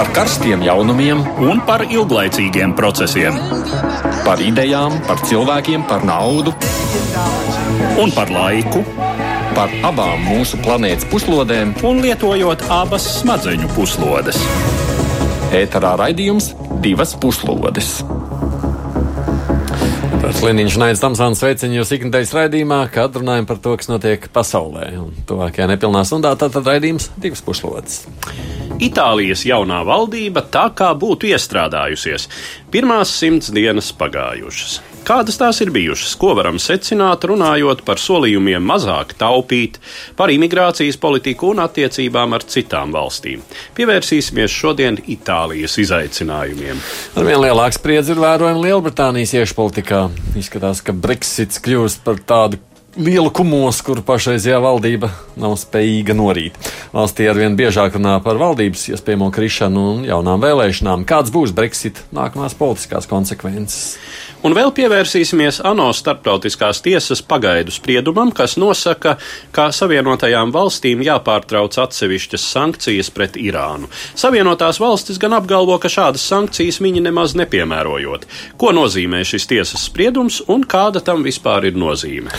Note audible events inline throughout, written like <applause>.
par karstiem jaunumiem, un par ilglaicīgiem procesiem. par idejām, par cilvēkiem, par naudu, Un par laiku, par abām mūsu planētas puslodēm. un lietojot abas smadzeņu puslodes. Ēterā raidījums divas puslodes. Pēc Liniņš Naids Tamsāns sveicienu jūs ikdienas raidījumā, kad runājam par to, kas notiek pasaulē. Un tuvākajā nepilnā stundā tātad raidījums divas puslodes. Itālijas jaunā valdība tā kā būtu iestrādājusies. Pirmās simts dienas pagājušas. Kādas tās ir bijušas? Ko varam secināt, runājot par solījumiem mazāk taupīt, par imigrācijas politiku un attiecībām ar citām valstīm? Pievērsīsimies šodien Itālijas izaicinājumiem. Arvien lielāks spriedzi ir vērojama Lielbritānijas iekšpolitikā. Izskatās, ka Brexits kļūst par tādu lielu kumosu, kuru pašreizējā valdība nav spējīga norīt. Valstī arvien biežāk runā par valdības iespējamo krišanu un jaunām vēlēšanām. Kāds būs Brexit nākamās politiskās konsekvences? Un vēl pievērsīsimies ANO starptautiskās tiesas pagaidu spriedumam, kas nosaka, ka Savienotajām valstīm jāpārtrauc atsevišķas sankcijas pret Irānu. Savienotās valstis gan apgalvo, ka šādas sankcijas viņi nemaz nepiemērojot. Ko nozīmē šis tiesas spriedums un kāda tam vispār ir nozīme?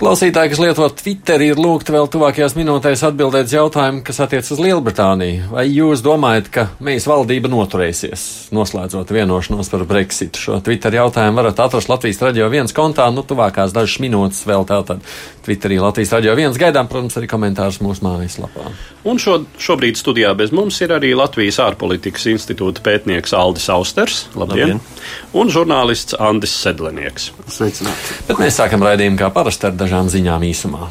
Klausītāji, kas lieto Twitteri, ir lūgti vēl tuvākajās minūtēs atbildēt jautājumu, kas attiec uz Lielbritāniju. Vai jūs domājat, ka mēs valdība noturēsies, noslēdzot vienošanos par Brexitu? Šo Twitter jautājumu varat atrast Latvijas radio viens kontā, nu tuvākās dažas minūtes vēl tātad Twitterī Latvijas radio viens gaidām, protams, arī komentārus mūsu mājaslapā. Un šo, šobrīd studijā bez mums ir arī Latvijas ārpolitikas institūta pētnieks Aldis Austers, labdien, Labdien. un žurnālists Andis Sedlenieks. Sveicināti. Bet mēs sākam raidījumu kā parasti ar dažām ziņām īsumā.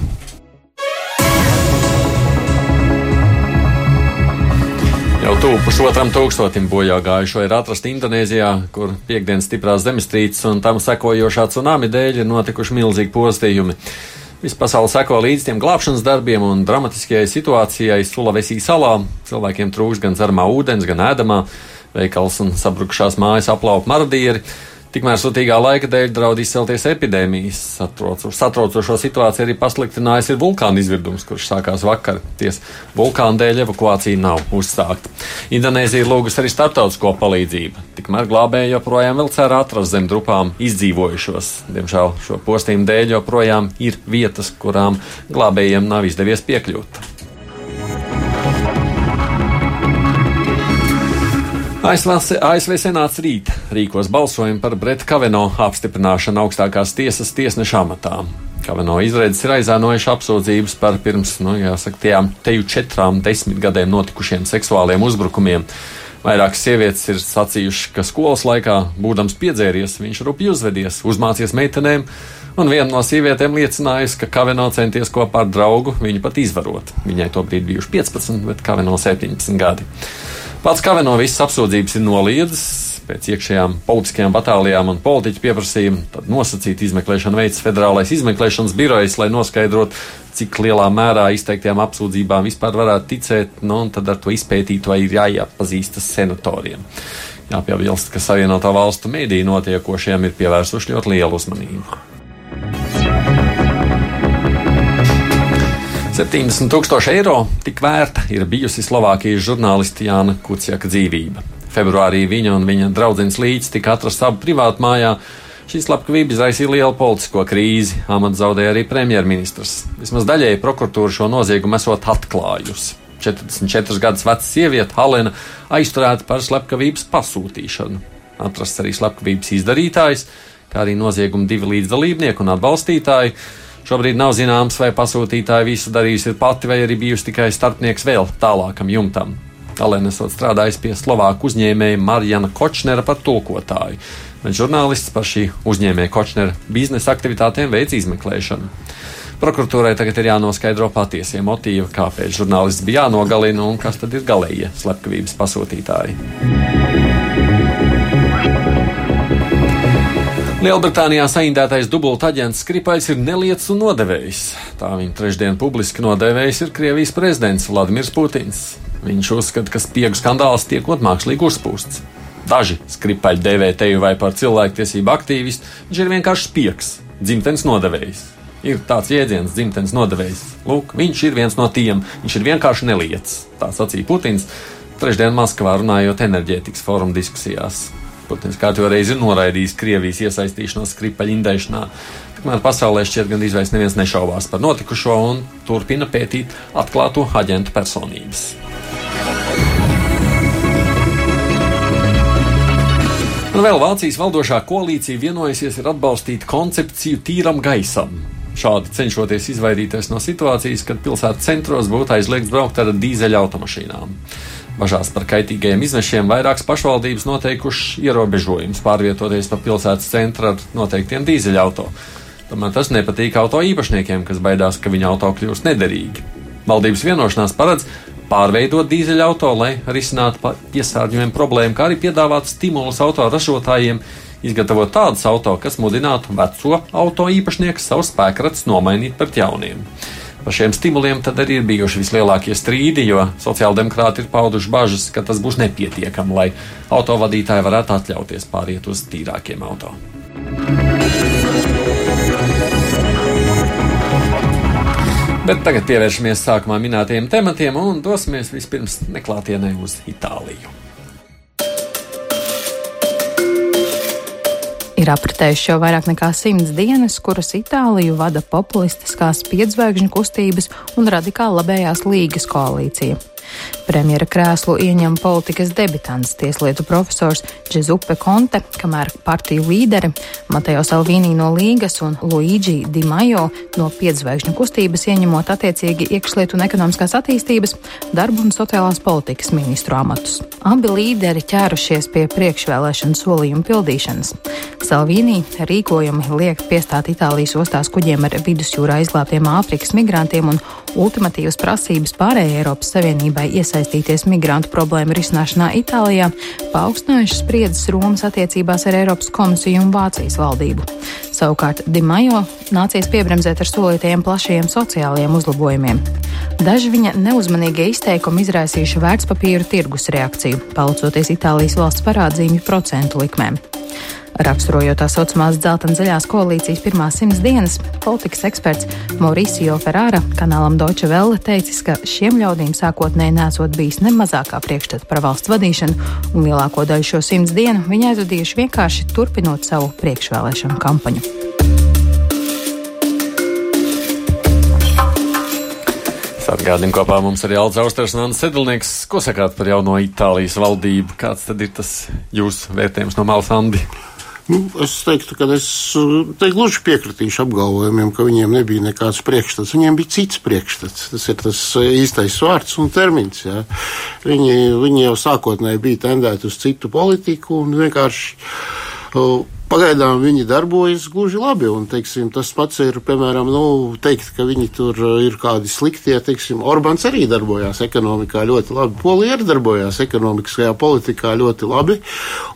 Tuvu pusotram tūkstotim bojā gājušo ir atrasti Indonēzijā, kur piekdienas stiprās zemestrīces un tam sekojošā tsunami dēļ ir notikuši milzīgi postījumi. Visa pasaule seko līdz tiem glābšanas darbiem un dramatiskajai situācijai Sulavesī salā. Cilvēkiem trūks gan dzeramā ūdens, gan ēdamā, veikals un sabrukušās mājas aplaupa marodieri. Tikmēr sutīgā laika dēļ draud izcelties epidēmijas. Satrocu- Satraucošo situāciju arī pasliktinājis ir vulkāna izvirdums, kurš sākās vakar. Ties vulkāna dēļ evakuācija nav uzsākta. Indonēzija ir lūgusi arī starptautisko palīdzību. Tikmēr glābēji joprojām vēl cer atrast zem drupām izdzīvojušos. Diemžēl šo postījumu dēļ joprojām ir vietas, kurām glābējiem nav izdevies piekļūt. ASV, ASV Senāts rīt rīkos balsojumu par Breta Kaveno apstiprināšanu augstākās tiesas tiesneša amatā. Kaveno izredzes ir aizēnojuši apsūdzības par pirms, nu, jāsaka, tajām teju četrām desmit gadiem notikušiem seksuāliem uzbrukumiem. Vairākas sievietes ir sacījušas, ka skolas laikā, būdams piedzēries, viņš rupji uzvedies, uzmācies meitenēm, un viena no sievietēm liecinājusi, ka Kaveno centies kopā ar draugu viņu pat izvarot. Viņai tobrīd bijuši 15, bet Kaveno 17 gadi. Pats Kaveno visas apsūdzības ir noliedzis. Pēc iekšējām politiskajām batālijām un politiķu pieprasījuma tad nosacīta izmeklēšana veids Federālais izmeklēšanas birojs, lai noskaidrotu, cik lielā mērā izteiktajām apsūdzībām vispār varētu ticēt, nu, un tad ar to izpētīt, vai ir jāiepazīstas senatoriem. Jāpiebilst, ka Savienoto valstu mēdīju notiekošiem ir pievērsuši ļoti lielu uzmanību. 70 tūkstoši eiro tik vērta ir bijusi Slovākijas žurnālista Jāna Kuciaka dzīvība. Februārī viņa un viņa draudzenes līdzi tika atrasta abu privātu mājā. Šī slepkavība izraisīja lielu politisko krīzi. Amats zaudēja arī premjerministrs. Vismaz daļēji prokuratūra šo noziegumu esot atklājusi. 44 gadus veca sieviete Halena aizturēta par slepkavības pasūtīšanu. Atrasts arī slepkavības izdarītājs, kā arī nozieguma divi līdzdalībnieki un atbalstītāji. Šobrīd nav zināms, vai pasūtītāja visu darījusi pati, vai arī bijusi tikai starpnieks vēl tālākam jumtam. Alēna esot strādājis pie Slovāku uzņēmēja Marijana Kočnera par tulkotāju, bet žurnālists par šī uzņēmēja Kočnera biznesa aktivitātēm veic izmeklēšanu. Prokuratūrai tagad ir jānoskaidro patiesie motīvi, kāpēc žurnālists bija jānogalina un kas tad ir galējie slepkavības pasūtītāji. Lielbritānijā saindētais dubulta aģents Skripais ir neliets un nodevējs. Tā viņa trešdien publiski nodevējs ir Krievijas prezidents Vladimirs Putins. Viņš uzskata, ka spiegu skandāls tiekot mākslīgi uzpūsts. Daži skripaļi dēvē teju vai par cilvēktiesību aktīvistu, viņš ir vienkārši spiegs, dzimtenes nodevējs. Ir tāds jēdziens, dzimtenes nodevējs. Lūk, viņš ir viens no tiem, viņš ir vienkārši neliets. Tā sacīja Putins. trešdien Maskavā runājot enerģētikas fóruma diskusijās. Putins kārtībā reizi ir noraidījis Krievijas iesaistīšanos skripaļu indēšanā. Tikmēr pasaulē šķiet gan izvērs neviens nešaubās par notikušo un turpina pētīt atklāto aģentu personības. Un vēl Vācijas valdošā koalīcija vienojusies atbalstīt koncepciju tīram gaisam. Šādi cenšoties izvairīties no situācijas, kad pilsētas centros būtu aizliegts braukt ar dīzeļa automašīnām. Bažās par kaitīgajiem izmešiem vairākas pašvaldības noteikušas ierobežojumus pārvietoties pa pilsētas centru ar noteiktiem dīzeļauto. Tomēr tas nepatīk auto īpašniekiem, kas baidās, ka viņa auto kļūs nederīgi. Valdības vienošanās paredz pārveidot dīzeļauto, lai risinātu piesārņojumu problēmu, kā arī piedāvāt stimulus autoražotājiem izgatavot tādus auto, kas mudinātu veco auto īpašnieku savus spēkratus nomainīt pret jauniem. Par šiem stimuliem tad arī ir bijuši vislielākie strīdi, jo sociāldemokrāti ir pauduši bažas, ka tas būs nepietiekami, lai autovadītāji varētu atļauties pāriet uz tīrākiem auto. Bet tagad pievēršamies sākumā minētajiem tematiem un dosimies vispirms neklātienē uz Itāliju. Ir apritējuši jau vairāk nekā simts dienas, kuras Itāliju vada populistiskās piedzvaigžņu kustības un radikāla labējās līgas koalīcija. Premjera krēslu ieņem politikas debitants, tieslietu profesors Giuseppe Conte, kamēr partiju līderi Mateo Salvini no Līgas un Luigi Di Maio no piedzvaigžņu kustības ieņemot attiecīgi iekšlietu un ekonomiskās attīstības, darbu un sociālās politikas ministru amatus. Abi līderi ķērušies pie priekšvēlēšanu solījumu pildīšanas. Salvini rīkojumi liek piestāt Itālijas ostās kuģiem ar vidusjūrā izglābtiem Āfrikas migrantiem un ultimatīvas prasības pārējai Eiropas Savienībai iesaistīties migrantu problēmu risināšanā Itālijā, paaugstinājuši spriedzes Romas attiecībās ar Eiropas komisiju un Vācijas valdību. Savukārt Dimajo nācies piebremzēt ar solītajiem plašajiem sociālajiem uzlabojumiem. Daži viņa neuzmanīgie izteikumi izraisījuši vērtspapīru tirgus reakciju, palcoties Itālijas valsts parādzīmju procentu likmēm. Raksturojot tā saucamās dzeltenzaļās koalīcijas pirmās simts dienas, politikas eksperts Mauricio Ferrara kanālam Deutsche Welle teicis, ka šiem ļaudīm sākotnēji nesot bijis ne mazākā priekšstata par valsts vadīšanu, un lielāko daļu šo simts dienu viņi aizvadījuši vienkārši turpinot savu priekšvēlēšanu kampaņu. Atgādījumi kopā mums ir Jānis Austers un Anna Sedlnieks. Ko sakāt par jauno Itālijas valdību? Kāds tad ir tas jūsu vērtējums no malas Andi? Nu, es teiktu, ka es te gluži piekritīšu apgalvojumiem, ka viņiem nebija nekāds priekšstats. Viņiem bija cits priekšstats. Tas ir tas īstais vārds un termins. Jā. Viņi, viņi jau sākotnēji bija tendēti uz citu politiku un vienkārši. Pagaidām viņi darbojas gluži labi, un teiksim, tas pats ir, piemēram, nu, teikt, ka viņi tur ir kādi sliktie, teiksim, Orbāns arī darbojās ekonomikā ļoti labi, Polija arī darbojās ekonomiskajā politikā ļoti labi,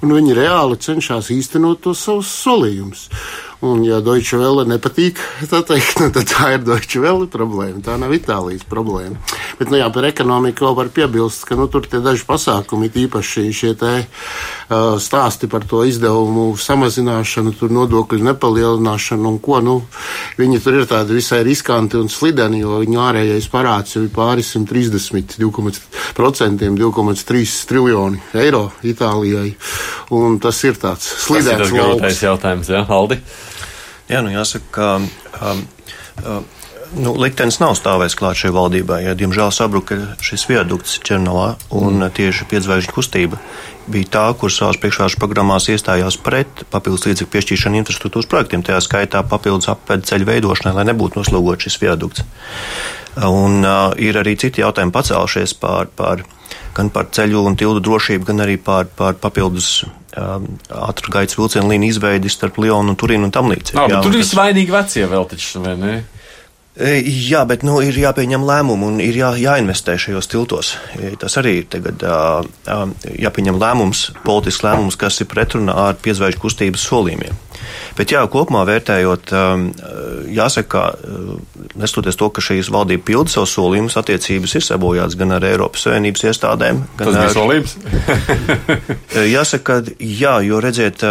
un viņi reāli cenšas īstenot tos savus solījumus. Un, ja Deutsche Welle nepatīk, <laughs> tā, teikt, <laughs> nu, tad tā ir Deutsche Welle problēma. Tā nav Itālijas problēma. Bet, nu, jā, par ekonomiku vēl var piebilst, ka nu, tur ir daži pasākumi, īpaši šie te, uh, stāsti par to izdevumu samazināšanu, tur nodokļu nepalielināšanu un ko. Nu, viņi tur ir tādi visai riskanti un slideni, jo viņu ārējais parāds jau ir pāri 130, 2,3 triljoni eiro Itālijai. Un tas ir tāds slidens. Tas ir tas grūtais jautājums, jā, Aldi. Jā, nu jāsaka, ka um, um, nu, liktenis nav stāvējis klāt šai valdībai. Ja, diemžēl sabruka šis viadukts Černavā, un mm. tieši piedzvaigžņu kustība bija tā, kur savās priekšvēlēšanu programmās iestājās pret papildus līdzekļu piešķiršanu infrastruktūras projektiem, tajā skaitā papildus apvedu ceļu veidošanai, lai nebūtu noslogots šis viadukts. Un uh, ir arī citi jautājumi pacēlušies par, par, gan par ceļu un tildu drošību, gan arī par, par papildus ātrā gaisa vilcienu līniju izveidi starp Lionu un Turīnu un tam līdzīgi. Tur viss vainīgi vecie vēl taču, vai ne? Jā, bet nu, ir jāpieņem lēmumi un ir jā, jāinvestē šajos tiltos. Tas arī ir tagad jāpieņem lēmums, politisks lēmums, kas ir pretrunā ar piezvaigžņu kustības solījumiem. Bet jā, kopumā vērtējot, jāsaka, nestoties to, ka šīs valdība pilda savus solījumus, attiecības ir sabojāts gan ar Eiropas Savienības iestādēm, gan Tas ar solījums. <laughs> jāsaka, jā, jo redziet,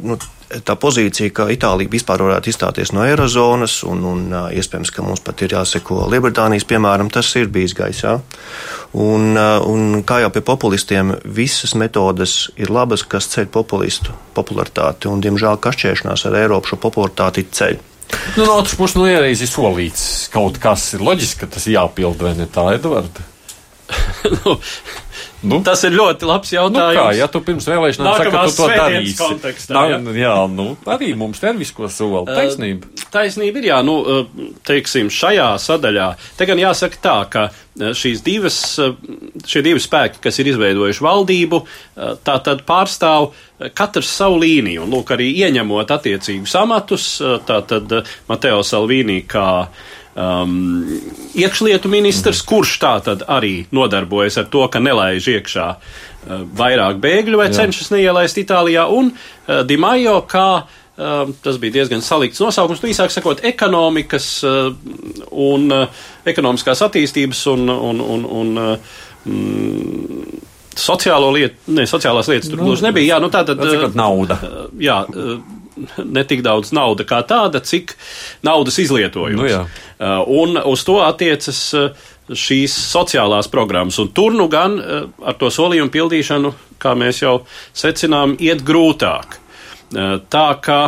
nu, tā pozīcija, ka Itālija vispār varētu izstāties no Eirozonas, un, un iespējams, ka mums pat ir jāseko Lielbritānijas piemēram, tas ir bijis gaisā. Un, un kā jau pie populistiem, visas metodes ir labas, kas ceļ populistu popularitāti, un, diemžēl, kašķēšanās ar Eiropu šo popularitāti ceļ. Nu, no otras puses, nu, ir solīts kaut kas, ir loģiski, ka tas jāpild, vai ne tā, Edvards? <laughs> <laughs> nu, Nu? Tas ir ļoti labs jautājums. Nu kā, ja tu pirms vēlēšanām saki, ka tu to darīsi, kontekstā, jā. jā, nu, arī mums te ir visko soli. Taisnība. Uh, taisnība ir, jā, nu, teiksim, šajā sadaļā. Te gan jāsaka tā, ka šīs divas, šie divi spēki, kas ir izveidojuši valdību, tā tad pārstāv katrs savu līniju. Un, lūk, arī ieņemot attiecīgus amatus, tā tad Mateo Salvīnī kā um, iekšlietu ministrs, kurš tā tad arī nodarbojas ar to, ka nelaiž iekšā uh, vairāk bēgļu vai Jā. cenšas neielaist Itālijā, un uh, Dimajo kā Uh, tas bija diezgan salikts nosaukums. Nu, īsāk sakot, ekonomikas uh, un uh, ekonomiskās attīstības un, un, un, un mm, sociālo lietu, ne, sociālās lietas tur nu, gluži nebija. Jā, nu tā tad. Nauda. Jā, ne tik daudz nauda kā tāda, cik naudas izlietojums. Nu, jā. Uh, un uz to attiecas uh, šīs sociālās programmas. Un tur nu gan uh, ar to solījumu pildīšanu, kā mēs jau secinām, iet grūtāk. Tā kā,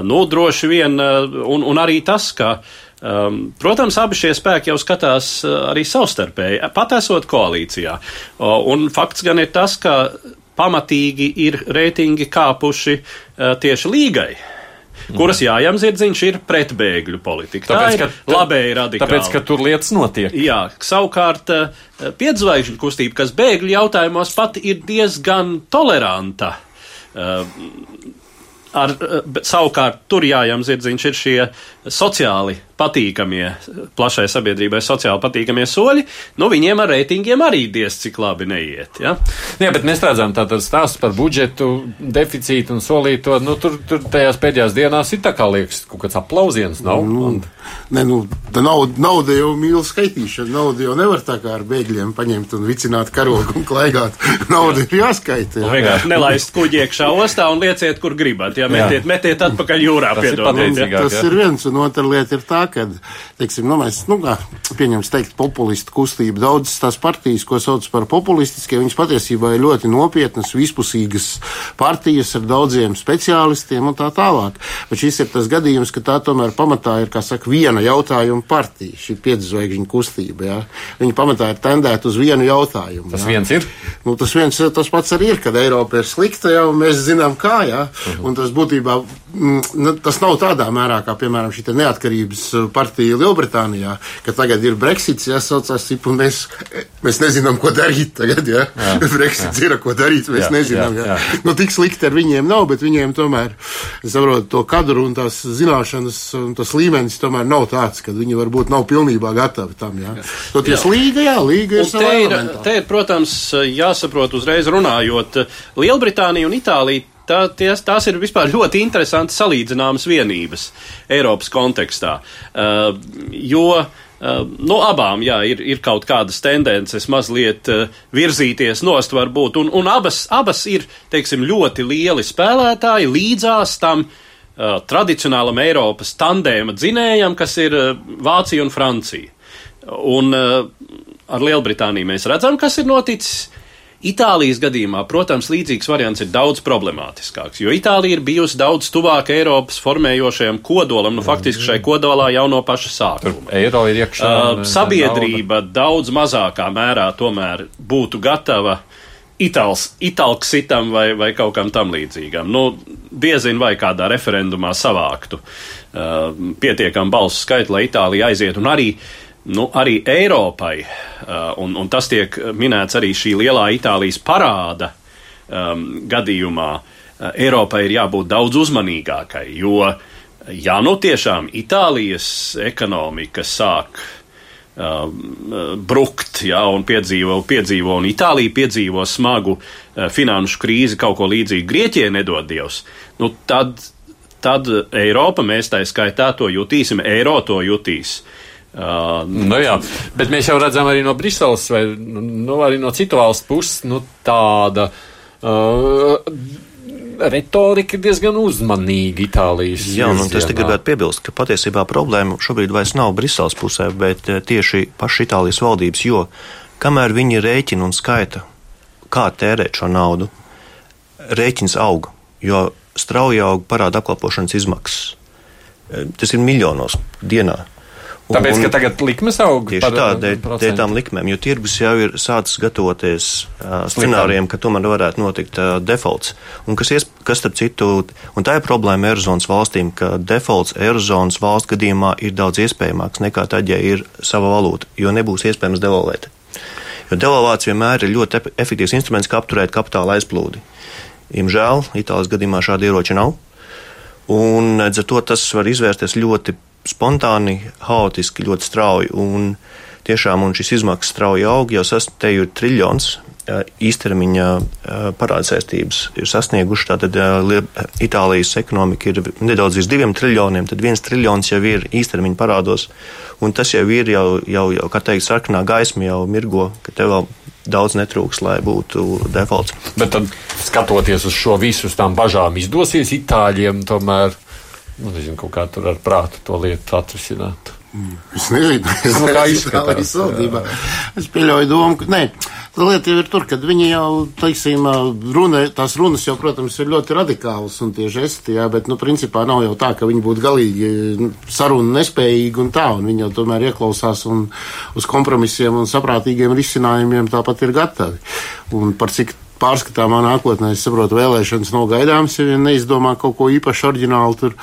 nu, droši vien, un, un arī tas, ka Um, protams, abi šie spēki jau skatās arī savstarpēji, pat esot koalīcijā. Un fakts gan ir tas, ka pamatīgi ir reitingi kāpuši tieši līgai kuras jājams zirdziņš ir pretbēgļu politika. Tāpēc, tā ka, labēji radikāli. Tāpēc, ka tur lietas notiek. Jā, savukārt uh, piedzvaigžņu kustība, kas bēgļu jautājumos pat ir diezgan toleranta. Uh, ar, savukārt tur jājams zirdziņš ir šie sociāli patīkamie, plašai sabiedrībai sociāli patīkamie soļi, nu viņiem ar reitingiem arī diez cik labi neiet. Ja? Jā, bet mēs redzam tātad stāsts par budžetu, deficītu un solīto, nu tur, tur tajās pēdējās dienās ir tā kā liekas, kaut kāds aplausiens nav. Nu, un... Ne, nu, nauda, nauda jau mīl skaitīšana, nauda jau nevar tā kā ar bēgļiem paņemt un vicināt karogu un klaigāt. <laughs> nauda ir jāskaita. Jā. Nu, vienkārši <laughs> nelaist kuģi iekšā ostā un lieciet, kur gribat. Jā, metiet, metiet atpakaļ jūrā. Tas, piedodiet, ir, tas ir viens, un otra lieta ir tā, kad, teiksim, nu, mēs, nu, kā, pieņems teikt, populistu kustība, daudzas tās partijas, ko sauc par populistiskiem, viņas patiesībā ir ļoti nopietnas, vispusīgas partijas ar daudziem speciālistiem un tā tālāk. Bet šis ir tas gadījums, ka tā tomēr pamatā ir, kā saka, viena jautājuma partija, šī piedzvaigžņu kustība, jā. Viņa pamatā ir tendēta uz vienu jautājumu. Tas jā. viens ir? Nu, tas viens, tas pats arī ir, kad Eiropa ir slikta jau, mēs zinām kā, jā. Uh -huh. Un tas būtībā, tas nav tādā mērā, kā, piemēram, šī neatkarības partija Lielbritānijā, ka tagad ir Brexits, jāsaucās, un mēs, mēs nezinām, ko darīt tagad, ja? jā. <laughs> Brexits jā. ir, ko darīt, mēs jā, nezinām, jā, jā. jā. Nu, tik slikti ar viņiem nav, bet viņiem tomēr, es saprotu, to kadru un tās zināšanas un tas līmenis tomēr nav tāds, ka viņi varbūt nav pilnībā gatavi tam, jā. Toties jā. līga, jā, līga ir te ir, te ir, protams, jāsaprot uzreiz runājot, Lielbritānija un Itālija tā, ties, tās ir vispār ļoti interesanti salīdzināmas vienības Eiropas kontekstā. Uh, jo uh, no abām jā, ir, ir kaut kādas tendences mazliet uh, virzīties nost, varbūt, un, un abas, abas ir teiksim, ļoti lieli spēlētāji līdzās tam uh, tradicionālam Eiropas tandēma dzinējam, kas ir uh, Vācija un Francija. Un uh, ar Lielbritāniju mēs redzam, kas ir noticis. Itālijas gadījumā, protams, līdzīgs variants ir daudz problemātiskāks, jo Itālija ir bijusi daudz tuvāk Eiropas formējošajam kodolam, nu faktiski šai kodolā jau no paša sākuma. Eiro ir iekšā. Uh, sabiedrība nauda. daudz mazākā mērā tomēr būtu gatava itāls, itālksitam vai, vai kaut kam tam līdzīgam. Nu, diezin vai kādā referendumā savāktu uh, pietiekam balsu skaitu, lai Itālija aiziet un arī uh, nu, arī Eiropai, uh, un, un tas tiek minēts arī šī lielā Itālijas parāda um, gadījumā, uh, Eiropai ir jābūt daudz uzmanīgākai, jo, ja nu tiešām Itālijas ekonomika sāk uh, brukt, ja, un piedzīvo, piedzīvo, un Itālija piedzīvo smagu uh, finanšu krīzi, kaut ko līdzīgu Grieķijai nedod Dievs, nu, tad, tad Eiropa, mēs tā skaitā to jutīsim, eiro to jutīs. Uh, Uh, nu jā, bet mēs jau redzam arī no Briseles vai nu, arī no citu valstu puses nu, tāda. Uh, retorika diezgan uzmanīga Itālijas. Jā, un es te gribētu piebilst, ka patiesībā problēma šobrīd vairs nav Briseles pusē, bet eh, tieši paši Itālijas valdības, jo kamēr viņi rēķina un skaita, kā tērēt šo naudu, rēķins aug, jo strauji aug parāda apkalpošanas izmaksas. Eh, tas ir miljonos dienā. Tāpēc, un, ka tagad likmes aug tieši tā, dēļ, dēļ tām likmēm, jo tirgus jau ir sācis gatavoties uh, scenārijiem, ka tomēr varētu notikt uh, defaults. Un kas, ies, kas starp citu, un tā ir problēma Eirozonas valstīm, ka defaults Eirozonas valsts gadījumā ir daudz iespējamāks nekā tad, ja ir sava valūta, jo nebūs iespējams devalvēt. Jo devalvācija vienmēr ir ļoti efektīvs instruments, kā apturēt kapitāla aizplūdi. Diemžēl Itālijas gadījumā šādi ieroči nav. Un, ar to tas var izvērsties ļoti spontāni, haotiski, ļoti strauji. Un tiešām un šis izmaksas strauji aug, jau ir triljons. Īstermiņa parādsaistības ir sasnieguši. Tātad Itālijas ekonomika ir nedaudz virs diviem triljoniem, tad viens triljons jau ir īstermiņa parādos. Un tas jau ir, jau, jau, jau kā teikt, sarkanā gaisma jau mirgo, ka tev vēl daudz netrūks, lai būtu defaults. Bet tad, skatoties uz šo visu, uz tām bažām, izdosies Itāļiem tomēr nu, nezinu, kaut kā tur ar prātu to lietu atrisināt. Es nezinu, <laughs> es nu, kā izskatās. Es pieļauju domu, ka nē, lieta jau ir tur, kad viņi jau, teiksim, runa, tās runas jau, protams, ir ļoti radikālas un tie žesti, jā, bet, nu, principā nav jau tā, ka viņi būtu galīgi nu, sarunu nespējīgi un tā, un viņi jau tomēr ieklausās un uz kompromisiem un saprātīgiem risinājumiem tāpat ir gatavi. Un par cik pārskatāmā nākotnē, es saprotu, vēlēšanas nav gaidāmas, ja neizdomā kaut ko īpaši oriģinālu, tur,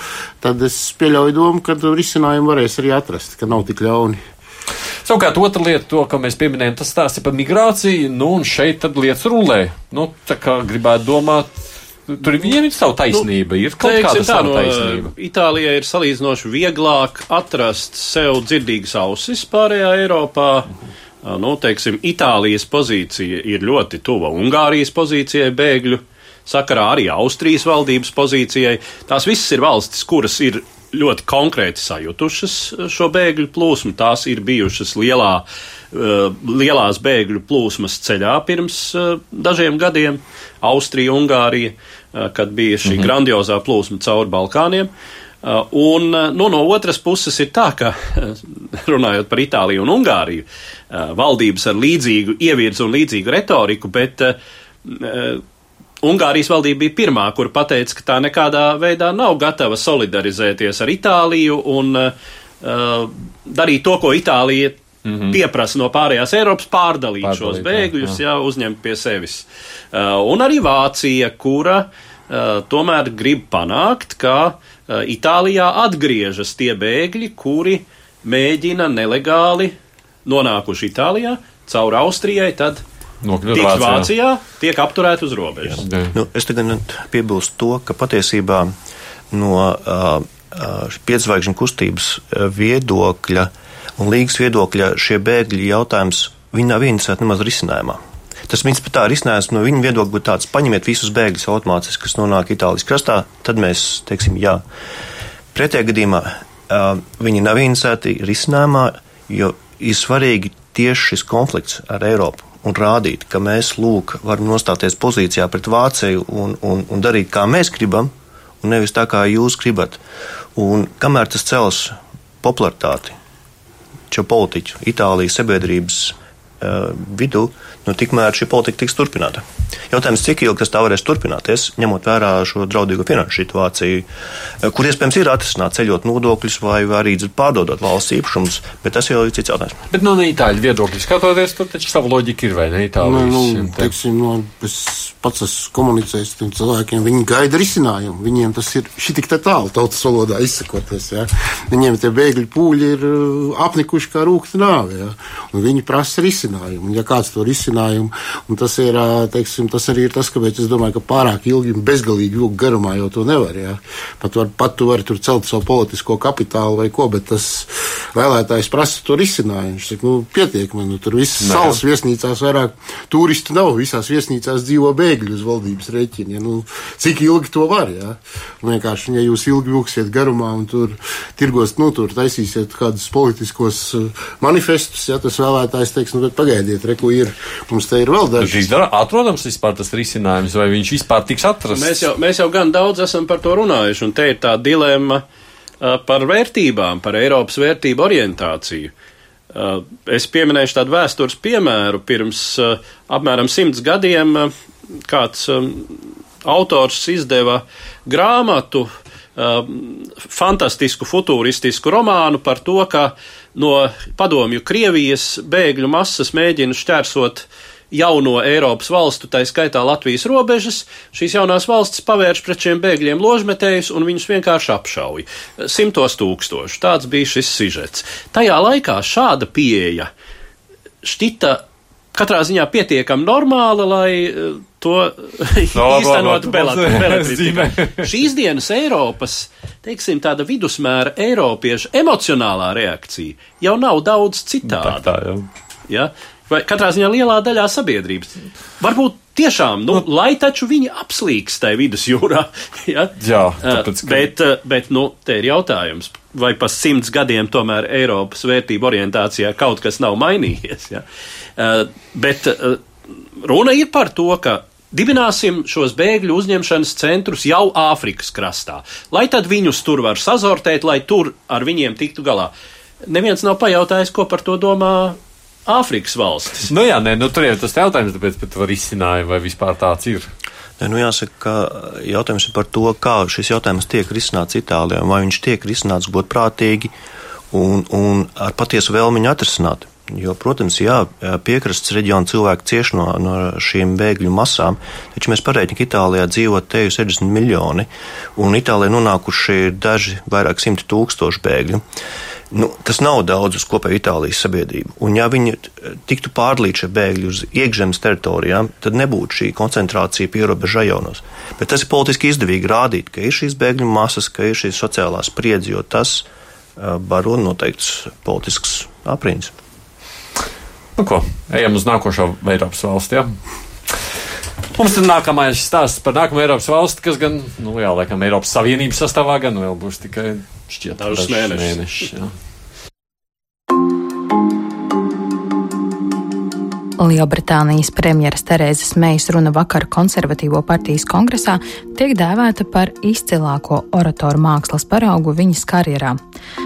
tad es pieļauju domu, ka risinājumu varēs arī atrast, ka nav tik ļauni. Savukārt, otra lieta, to, ko mēs pieminējam, tas stāsta par migrāciju, nu, un šeit tad lietas rulē. Nu, tā kā gribētu domāt, Tur viņiem ir sava taisnība. Nu, ir kaut kāda tā, no, taisnība. Itālijai ir salīdzinoši vieglāk atrast sev dzirdīgas ausis pārējā Eiropā. Mhm nu, teiksim, Itālijas pozīcija ir ļoti tuva Ungārijas pozīcijai bēgļu sakarā, arī Austrijas valdības pozīcijai. Tās visas ir valstis, kuras ir ļoti konkrēti sajutušas šo bēgļu plūsmu. Tās ir bijušas lielā, lielās bēgļu plūsmas ceļā pirms dažiem gadiem - Austrija, Ungārija, kad bija šī mhm. grandiozā plūsma cauri Balkāniem. Uh, un uh, nu, no otras puses ir tā, ka runājot par Itāliju un Ungāriju, uh, valdības ar līdzīgu ievirzu un līdzīgu retoriku, bet Ungārijas valdība bija pirmā, kur pateica, ka tā nekādā veidā nav gatava solidarizēties ar Itāliju un darīt to, ko Itālija Mm -hmm. pieprasa no pārējās Eiropas pārdalīt, pārdalīt šos bēgļus, jā. Jā, uzņemt pie sevis. Uh, un arī Vācija, kura uh, tomēr grib panākt, ka uh, Itālijā atgriežas tie bēgļi, kuri mēģina nelegāli nonākuši Itālijā caur Austrijai, tad Nokļūt Vācijā. Vācijā, tiek apturēti uz robežas. Nu, es tagad piebilstu to, ka patiesībā no uh, piedzvaigžņu kustības viedokļa un līgas viedokļa šie bēgļi jautājums viņi nav interesēti nemaz risinājumā. Tas principā tā risinājums no viņa viedokļa būtu tāds: paņemiet visus bēgļus automātiski, kas nonāk Itālijas krastā, tad mēs teiksim jā. Pretējā gadījumā uh, viņi nav interesēti risinājumā, jo ir svarīgi tieši šis konflikts ar Eiropu un rādīt, ka mēs lūk, varam nostāties pozīcijā pret Vāciju un, un, un darīt, kā mēs gribam, un nevis tā, kā jūs gribat. Un kamēr tas cels popularitāti šo politiķu, Itālijas sabiedrības vidū, nu, tikmēr šī politika tiks turpināta. Jautājums, cik ilgi tas tā varēs turpināties, ņemot vērā šo draudīgo finanšu situāciju, kur iespējams ir atrisināt ceļot nodokļus vai arī pārdodot valsts īpašumus, bet tas jau ir cits jautājums. Bet no nu, itāļu viedokļa skatoties, tur taču sava loģika ir vai ne itāļu? Nu, nu, teiksim, no, es pats esmu komunicējis ar tiem cilvēkiem, viņi gaida risinājumu. Viņiem tas ir šitik tā tālu, tautas valodā izsakoties. Ja? Viņiem tie bēgļu pūļi ir apnikuši kā rūkta nāve, ja? un viņi prasa risinājumu. Un, ja kāds to risinājumu, un tas ir, teiksim, tas arī ir tas, kāpēc es domāju, ka pārāk ilgi un bezgalīgi ilgi garumā jau to nevar. Ja? Pat, var, pat tu vari tur celt savu politisko kapitālu vai ko, bet tas vēlētājs prasa to risinājumu. Viņš saka, nu, pietiek man, nu, tur viss salas viesnīcās vairāk turistu nav, visās viesnīcās dzīvo bēgļi uz valdības rēķina. Ja, nu, cik ilgi to var? Ja? Vienkārši, ja jūs ilgi vilksiet garumā un tur tirgos, nu, tur taisīsiet kādus politiskos manifestus, ja tas vēlētājs teiks, nu, pagaidiet, re, ko ir. Mums te ir vēl daži. Izdara, atrodams, vispār tas risinājums, vai viņš vispār tiks atrasts? Mēs jau, mēs jau gan daudz esam par to runājuši, un te ir tā dilemma uh, par vērtībām, par Eiropas vērtību orientāciju. Uh, es pieminēšu tādu vēstures piemēru. Pirms uh, apmēram simts gadiem uh, kāds autors izdeva grāmatu, fantastisku, futuristisku romānu par to, ka no padomju Krievijas bēgļu masas mēģina šķērsot jauno Eiropas valstu, tā skaitā Latvijas robežas, šīs jaunās valstis pavērš pret šiem bēgļiem ložmetējus un viņus vienkārši apšauj. Simtos tūkstoši. Tāds bija šis sižets. Tajā laikā šāda pieeja šķita katrā ziņā pietiekami normāla, lai to <laughs> no, īstenotu beletritikā. Šīs dienas Eiropas, teiksim, tāda vidusmēra Eiropiešu emocionālā reakcija jau nav daudz citāda. Tā, tā, ja? vai katrā ziņā lielā daļā sabiedrības. Varbūt tiešām, nu, nu lai taču viņi apslīks tajā vidusjūrā. <laughs> ja? Jā, tāpēc, ka... bet, bet, nu, te ir jautājums, vai pa simts gadiem tomēr Eiropas vērtību orientācijā kaut kas nav mainījies. Ja? Bet runa ir par to, ka Dibināsim šos bēgļu uzņemšanas centrus jau Āfrikas krastā, lai tad viņus tur var sazortēt, lai tur ar viņiem tiktu galā. Neviens nav pajautājis, ko par to domā Āfrikas valstis. Nu jā, nē, nu, tur jau tas jautājums, tāpēc pat var izcināt, vai vispār tāds ir. Ne, nu jāsaka, ka jautājums ir par to, kā šis jautājums tiek risināts Itālijā, vai viņš tiek risināts godprātīgi un, un ar patiesu vēlmi viņu atrisināt. Jo, protams, jā, piekrastes reģiona cilvēki cieš no, no šīm bēgļu masām, taču mēs pareiķinām, ka Itālijā dzīvo te jau 60 miljoni, un Itālijā nonākuši ir daži vairāk simti tūkstoši bēgļu. Nu, tas nav daudz uz kopēju Itālijas sabiedrību. Un, ja viņi tiktu pārdalīti šie bēgļi uz iekšzemes teritorijām, tad nebūtu šī koncentrācija pierobežu rajonos. Bet tas ir politiski izdevīgi rādīt, ka ir šīs bēgļu masas, ka ir šī sociālā spriedze, jo tas uh, baro noteikts politisks aprīns. Nu, ko, ejam uz nākošo Eiropas valsti. Ja? Mums ir nākamais stāsts par nākamo Eiropas valsti, kas gan, nu, jā, laikam, Eiropas Savienības sastāvā gan vēl būs tikai šķiet dažus mēnešus. mēnešus Lielbritānijas premjeras Terēzes Meijas runa vakar konservatīvo partijas kongresā tiek dēvēta par izcilāko oratoru mākslas paraugu viņas karjerā.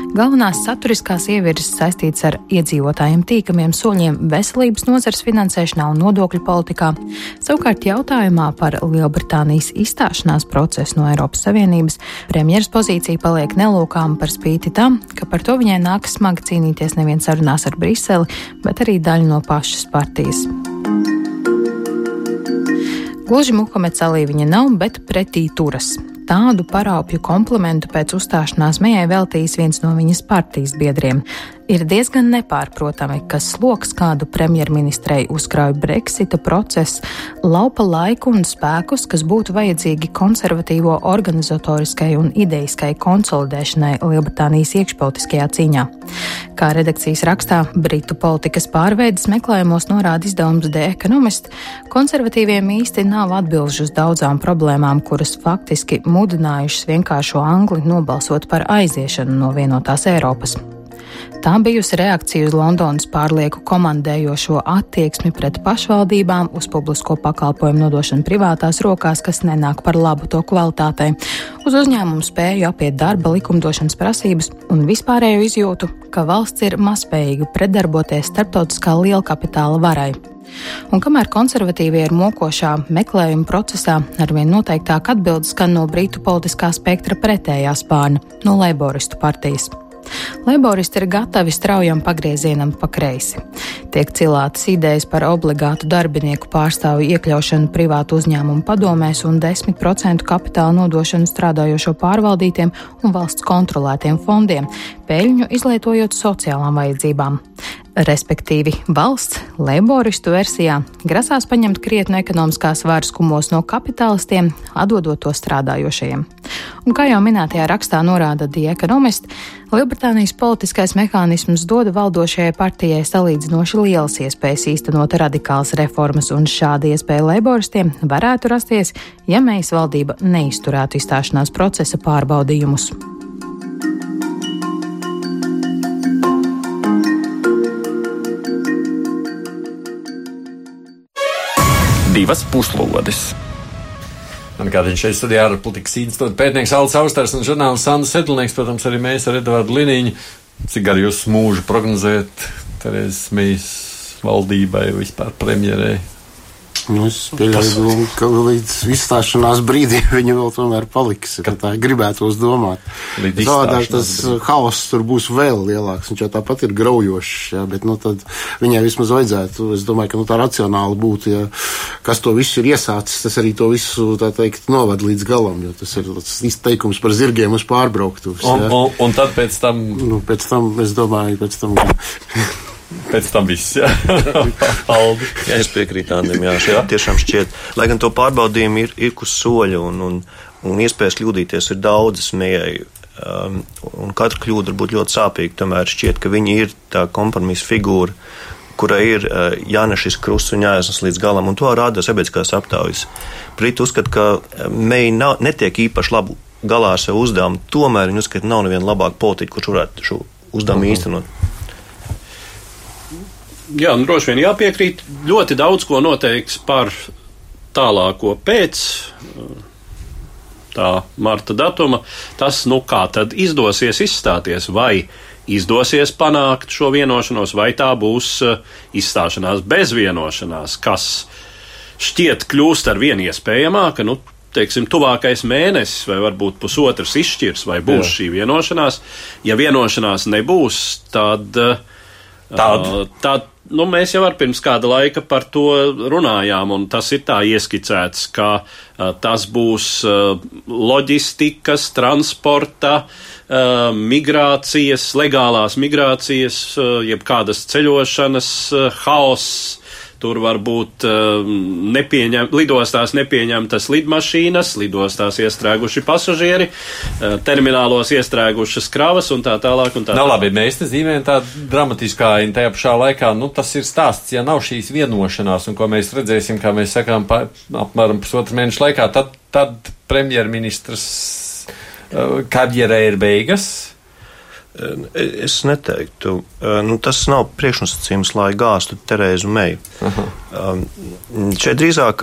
Galvenās saturiskās ievirzes saistītas ar iedzīvotājiem tīkamiem soļiem veselības nozars finansēšanā un nodokļu politikā. Savukārt jautājumā par Lielbritānijas izstāšanās procesu no Eiropas Savienības premjeras pozīcija paliek nelūkām par spīti tam, ka par to viņai nākas smagi cīnīties nevien sarunās ar Briseli, bet arī daļu no pašas partijas. Gluži Muhameds Alī viņa nav, bet pretī turas. Tādu paraupju komplimentu pēc uzstāšanās mējai veltījis viens no viņas partijas biedriem Ir diezgan nepārprotami, ka sloks kādu premjerministrei uzkrāja Brexita process, laupa laiku un spēkus, kas būtu vajadzīgi konservatīvo organizatoriskai un idejiskai konsolidēšanai Lielbritānijas iekšpolitiskajā cīņā. Kā redakcijas rakstā Britu politikas pārveidas meklējumos norāda izdevums The Economist, konservatīviem īsti nav atbilžu uz daudzām problēmām, kuras faktiski mudinājušas vienkāršo Angli nobalsot par aiziešanu no vienotās Eiropas. Tā bijusi reakcija uz Londonas pārlieku komandējošo attieksmi pret pašvaldībām, uz publisko pakalpojumu nodošanu privātās rokās, kas nenāk par labu to kvalitātei, uz uzņēmumu spēju apiet darba likumdošanas prasības un vispārējo izjūtu, ka valsts ir mazspējīga pretdarboties starptautiskā liela kapitāla varai. Un kamēr konservatīvie ir mokošā meklējuma procesā, arvien noteiktāk atbildes skan no brītu politiskā spektra pretējā spārna, no Leiboristu partijas. Leiboristi ir gatavi straujam pagriezienam pa kreisi. Tiek cilātas idejas par obligātu darbinieku pārstāvju iekļaušanu privātu uzņēmumu padomēs un 10% kapitāla nodošanu strādājošo pārvaldītiem un valsts kontrolētiem fondiem, peļņu izlietojot sociālām vajadzībām. Respektīvi, valsts leiboristu versijā grasās paņemt krietnu ekonomiskās varas kumos no kapitālistiem, atdodot to strādājošajiem. Un kā jau minētajā rakstā norāda The Economist, Lielbritānijas politiskais mehānisms dod valdošajai partijai salīdzinoši lielas iespējas īstenot radikālas reformas, un šāda iespēja leiboristiem varētu rasties, ja mēs valdība neizturētu izstāšanās procesa pārbaudījumus. Divas puslodes. Man kā viņš šeit studijā ar politikas institūta pētnieks Alts Austers un žurnālists Sandra Sedlnieks, protams, arī mēs ar Edvardu Liniņu. Cik gar jūs mūžu prognozēt Terēzes Mīs valdībai, vispār premjerei? Nu, es pieļauju, ka līdz izstāšanās brīdim <laughs> viņa vēl tomēr paliks. Tā gribētos domāt. Savādāk tas haoss tur būs vēl lielāks. Viņš jau tāpat ir graujošs. Jā, bet nu, viņai vismaz vajadzētu. Es domāju, ka nu, tā racionāli būtu, ja kas to visu ir iesācis, tas arī to visu teikt, novad līdz galam. Tas ir tas izteikums par zirgiem uz pārbrauktuves. Un, un, un tad pēc tam? Nu, pēc tam, es domāju, pēc tam. <laughs> Pēc tam viss, jā. <laughs> jā es piekrītu Andrim, jā, šeit tiešām šķiet, lai gan to pārbaudījumu ir, ir uz soļa un, un, un iespējas kļūdīties ir daudzas mējai. Um, un katra kļūda var būt ļoti sāpīga. Tomēr šķiet, ka viņi ir tā kompromisa figūra, kurai ir uh, jānes šis krusts un jāiesnas līdz galam, un to rāda sabiedriskās aptaujas. Briti uzskata, ka uh, meija netiek īpaši labi galā ar savu uzdevumu, tomēr viņi uzskata, ka nav neviena labāka politika, kurš varētu šo uzdevumu uh -huh. īstenot. Jā, nu, droši vien jāpiekrīt. Ļoti daudz ko noteiks par tālāko pēc tā marta datuma. Tas, nu kā tad izdosies izstāties, vai izdosies panākt šo vienošanos, vai tā būs uh, izstāšanās bez vienošanās, kas šķiet kļūst ar vien iespējamāka. Nu, teiksim, tuvākais mēnesis vai varbūt pusotrs izšķirs, vai būs Jā. šī vienošanās. Ja vienošanās nebūs, tad, tad. Uh, tad nu, mēs jau pirms kāda laika par to runājām, un tas ir tā ieskicēts, ka uh, tas būs uh, loģistikas, transporta, uh, migrācijas, legālās migrācijas, jeb kādas ceļošanas haoss Tur var būt uh, nepieņem, lidostās nepieņemtas lidmašīnas, lidostās iestrēguši pasažieri, uh, terminālos iestrēgušas kravas un tā tālāk. Un tā nu, labi, mēs te zīmējam tā dramatiskā, un tajā pašā laikā, nu, tas ir stāsts, ja nav šīs vienošanās, un ko mēs redzēsim, kā mēs sakām, pa, apmēram pusotru mēnešu laikā, tad, tad premjerministrs uh, karjerē ir beigas Es neteiktu, nu, tas nav priekšnosacījums, lai gāztu Terēzu Meiju. Aha. Šeit drīzāk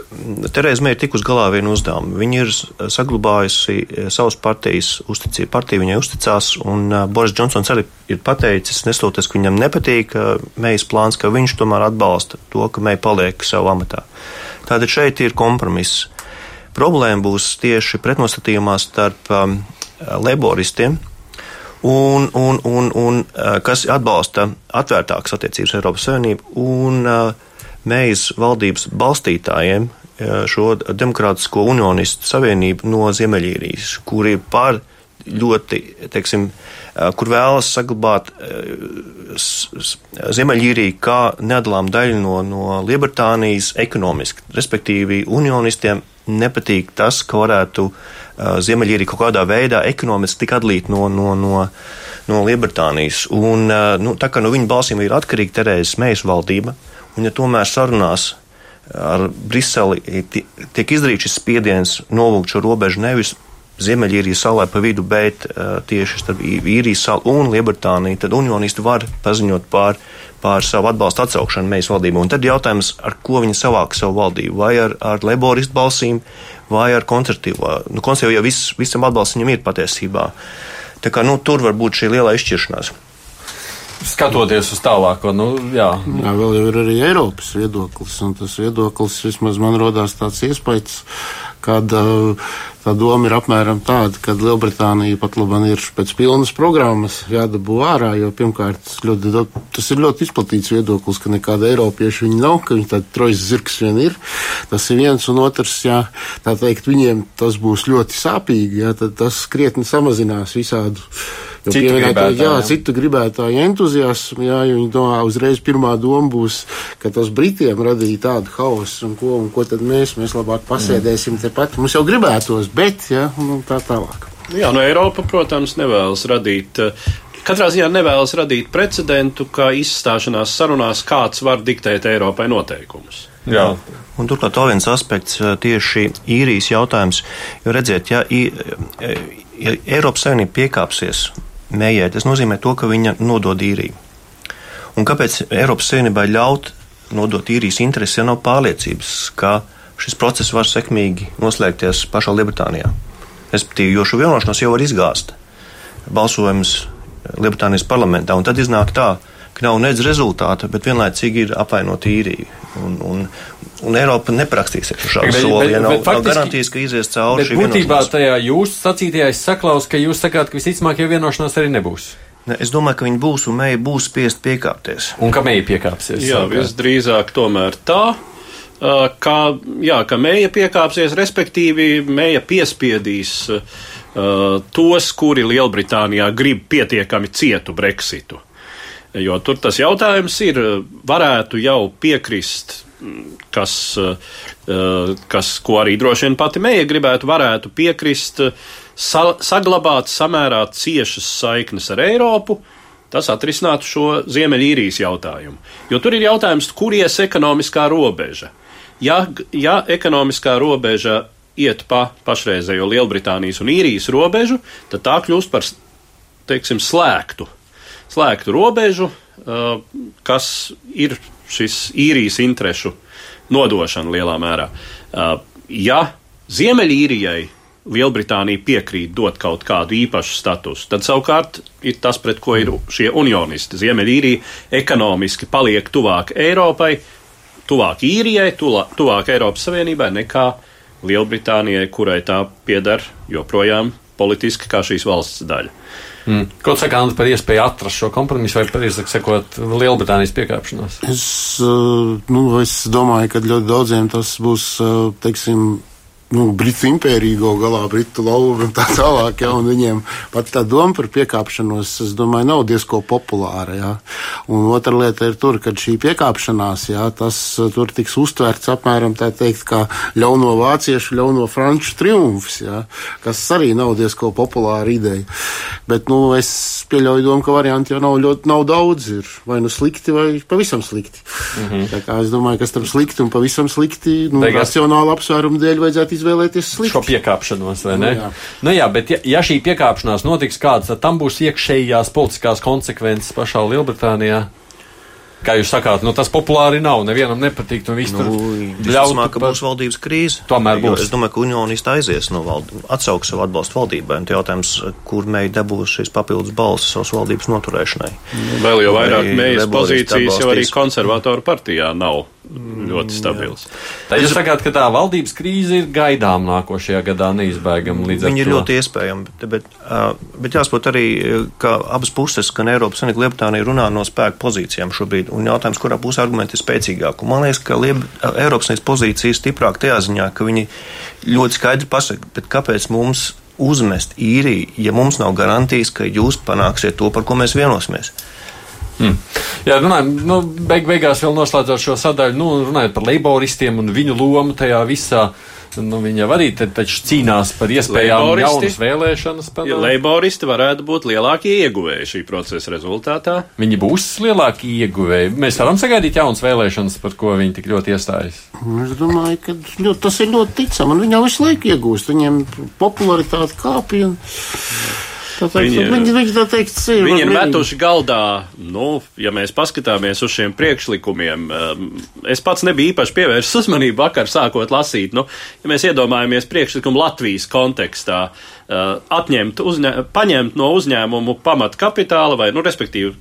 Terēza Meija ir tikus galā vienu uzdevumu. Viņa ir saglabājusi savas partijas uzticību. Partija viņai uzticās, un Boris Džonsons arī ir pateicis, nestoties, ka viņam nepatīk Meijas plāns, ka viņš tomēr atbalsta to, ka Meija paliek savā amatā. Tātad šeit ir kompromiss. Problēma būs tieši pretnostatījumā starp um, laboristiem un, un, un, un eh, kas atbalsta atvērtākas attiecības ar Eiropas Savienību un eh, mēs valdības balstītājiem eh, šo demokrātisko unionistu savienību no Ziemeļīrijas, kuri par ļoti, teiksim, kur vēlas saglabāt Ziemeļīriju kā nedalām daļu no, no Lielbritānijas ekonomiski. Respektīvi, unionistiem nepatīk tas, ka varētu uh, Ziemeļīrija kaut kādā veidā ekonomiski tik atlīt no, no, no, no Lielbritānijas. Un, nu, tā kā no viņa balsīm ir atkarīga Terēzes Mejas valdība, un ja tomēr sarunās ar Briseli tiek izdarīts šis spiediens novūkt šo robežu nevis Ziemeļīrijas salai pa vidu, bet uh, tieši starp īrijas salu un Lielbritāniju, tad unionisti var paziņot pār, pār savu atbalstu atsaukšanu mēs valdību. Un tad jautājums, ar ko viņi savāk savu valdību, vai ar, ar laboristu balsīm, vai ar koncertīvo. Nu, koncertīvo jau vis, visam atbalsts viņam ir patiesībā. Tā kā nu, tur var būt šī liela izšķiršanās. Skatoties uz tālāko, nu, jā. jā. Vēl jau ir arī Eiropas viedoklis, un tas viedoklis vismaz man rodās tāds iespējas, kad tā doma ir apmēram tāda, ka Lielbritānija pat labi ir pēc pilnas programmas jādabū ārā, jo pirmkārt ļoti, tas ir ļoti izplatīts viedoklis, ka nekāda Eiropieša viņi nav, ka viņi tādi trojas zirgs vien ir. Tas ir viens un otrs, jā, tā teikt, viņiem tas būs ļoti sāpīgi, jā, tad tas krietni samazinās visādu citu gribētāju, jā, citu gribētāju entuziasmu, jā, jo viņi domā, uzreiz pirmā doma būs, ka tas Britiem radīja tādu hausu, un ko, un ko tad mēs, mēs labāk pasēdēsim tepat. Mums jau gribētos, bet, jā, un tā tālāk. Jā, no Eiropa, protams, nevēlas radīt Katrā ziņā nevēlas radīt precedentu, ka izstāšanās sarunās kāds var diktēt Eiropai noteikumus. Jā. Un turklāt vēl viens aspekts tieši īrijas jautājums, jo redziet, ja, ja Eiropas Savienība piekāpsies mējai, tas nozīmē to, ka viņa nodod īriju. Un kāpēc Eiropas Savienībai ļaut nodot īrijas intereses, ja nav pārliecības, ka šis process var sekmīgi noslēgties pašā Lielbritānijā. Respektīvi, jo šo vienošanos jau var izgāzt balsojums Lielbritānijas parlamentā, un tad iznāk tā, ka nav nedz rezultāta, bet vienlaicīgi ir apvainota īrija. Un, un, un Eiropa neprakstīsies ar šādu soli, ja nav, bet, nav garantijas, ka izies cauri šī būtībā tajā jūsu sacītajā es saklaus, ka jūs sakāt, ka visticamāk jau vienošanās arī nebūs. Ne, es domāju, ka viņi būs un mēja būs spiest piekāpties. Un ka mēja piekāpsies? Jā, visdrīzāk tomēr tā. Kā, jā, ka mēja piekāpsies, respektīvi mēja piespiedīs uh, tos, kuri Lielbritānijā grib pietiekami cietu Brexitu. Jo tur tas jautājums ir, varētu jau piekrist, kas, kas ko arī droši vien pati mēja gribētu, varētu piekrist, sa, saglabāt samērā ciešas saiknes ar Eiropu. Tas atrisinātu šo Ziemeļīrijas jautājumu. Jo tur ir jautājums, kur ies ekonomiskā robeža. Ja, ja ekonomiskā robeža iet pa pašreizējo Lielbritānijas un Īrijas robežu, tad tā kļūst par, teiksim, slēgtu slēgtu robežu, uh, kas ir šis īrijas interešu nodošana lielā mērā. Uh, ja Ziemeļīrijai Lielbritānija piekrīt dot kaut kādu īpašu statusu, tad savukārt ir tas, pret ko ir šie unionisti. Ziemeļīrija ekonomiski paliek tuvāk Eiropai, tuvāk īrijai, tuvāk Eiropas Savienībai nekā Lielbritānijai, kurai tā pieder joprojām politiski kā šīs valsts daļa. Mm. Ko saka Anna par iespēju atrast šo kompromisu vai pareizāk sakot, Lielbritānijas piekāpšanos? Es, uh, nu, es domāju, ka ļoti daudziem tas būs, uh, teiksim, nu, Britu impērija gal galā, Britu lauva un tā tālāk. Ja, un viņiem pat tā doma par piekāpšanos, es domāju, nav diezko populāra. Ja. Un otra lieta ir tur, kad šī piekāpšanās, ja, tas uh, tur tiks uztverts apmēram tā teikt, kā ļauno vāciešu, ļauno franču triumfs, ja, kas arī nav diezko populāra ideja. Bet, nu, es pieļauju domu, ka varianti jau nav ļoti nav daudz. Ir vai nu slikti, vai pavisam slikti. Mm -hmm. Tā kā es domāju, ka tam slikti un pavisam slikti, nu, Beigās... racionāla apsvēruma dēļ vajadzētu izvēlēties slikti. Šo piekāpšanos, vai ne? Nu, jā, nu, jā bet ja, ja šī piekāpšanās notiks kāds, tad tam būs iekšējās politiskās konsekvences pašā Lielbritānijā. Kā jūs sakāt, nu, tas populāri nav. Nevienam nepatīk. Nu, nu, Ļaut, ka būs valdības krīze. Tomēr būs. Es domāju, ka unionisti aizies no valdības, atsauks savu atbalstu valdībai. Un jautājums, kur mēģi dabūs šīs papildus balsis savas valdības noturēšanai. Vēl jau vairāk mēģis pozīcijas jau arī konservatoru partijā nav ļoti stabils. Tā jūs sakāt, ka tā valdības krīze ir gaidām nākošajā gadā neizbēgama līdz ar to? Viņa ir ļoti iespējama, bet, bet, bet jāsaprot arī, ka abas puses, gan Eiropas Savienība, Lietuvānija runā no spēku pozīcijām šobrīd, un jautājums, kurā pusē argumenti ir spēcīgāki. Man liekas, ka Lieb Eiropas Savienības pozīcija ir stiprāka tajā ziņā, ka viņi ļoti skaidri pasaka, bet kāpēc mums uzmest īriju, ja mums nav garantijas, ka jūs panāksiet to, par ko mēs vienosimies. Mm. Jā, runājot, nu, beig beigās vēl noslēdzot šo sadaļu, nu, runājot par laboristiem un viņu lomu tajā visā. Nu, viņi jau arī te, cīnās par iespējām jaunas vēlēšanas. Par... Ja laboristi varētu būt lielākie ieguvēji šī procesa rezultātā. Viņi būs lielākie ieguvēji. Mēs varam sagaidīt jaunas vēlēšanas, par ko viņi tik ļoti iestājas. Es domāju, ka ļoti, tas ir ļoti ticami. Viņi jau visu laiku iegūst. Viņiem popularitāte kāpj. Un... Teikt, viņi, viņi, viņi, tā teikt, ir, viņi ir metuši galdā, nu, ja mēs paskatāmies uz šiem priekšlikumiem. Um, es pats nebiju īpaši pievērsis uzmanību vakar sākot lasīt. Nu, ja mēs iedomājamies priekšlikumu Latvijas kontekstā, uh, atņemt, uzņē, paņemt no uzņēmumu pamatkapitāla vai, nu, respektīvi,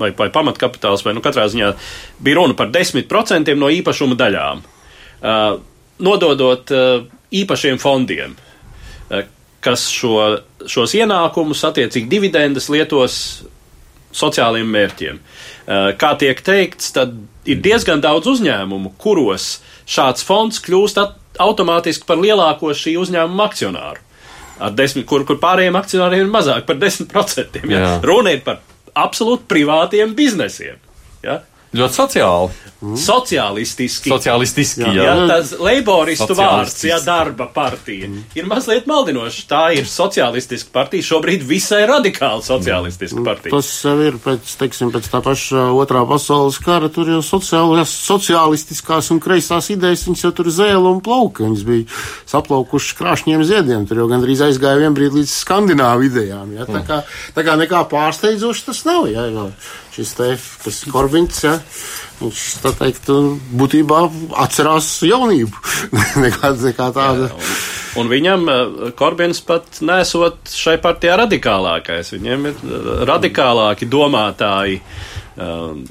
vai, vai pamatkapitāls, vai, nu, katrā ziņā bija runa par 10% no īpašuma daļām. Uh, nododot uh, īpašiem fondiem kas šo, šos ienākumus, attiecīgi dividendes, lietos sociāliem mērķiem. Eh, kā tiek teikts, tad ir diezgan daudz uzņēmumu, kuros šāds fonds kļūst automātiski par lielāko šī uzņēmuma akcionāru. Desmit, kur, kur pārējiem akcionāriem ir mazāk par 10%. Ja? Jā. Runa ir par absolūti privātiem biznesiem. Ja? Ļoti sociāli. Mm. Sociālistiski. Sociālistiski, jā. jā. jā tas leiboristu vārds, jā, darba partija, mm. ir mazliet maldinošs. Tā ir sociālistiska partija, šobrīd visai radikāli sociālistiska mm. partija. Tas jau ir pēc, teiksim, pēc tā paša otrā pasaules kara, tur jau sociālās, sociālistiskās un kreisās idejas, viņas jau tur zēla un plauka, viņas bija saplaukušas krāšņiem ziediem, tur jau gandrīz aizgāja vienbrīd līdz skandināvu idejām, jā. Tā kā, tā kā nekā pārsteidzoši tas nav, jā, jā. Šis te, kas Korvins, ja, viņš tā teikt, būtībā atcerās jaunību. <laughs> nekā, nekā tāda. Jā, un, un viņam Korbins pat nesot šai partijā radikālākais. Viņiem ir radikālāki domātāji. Um,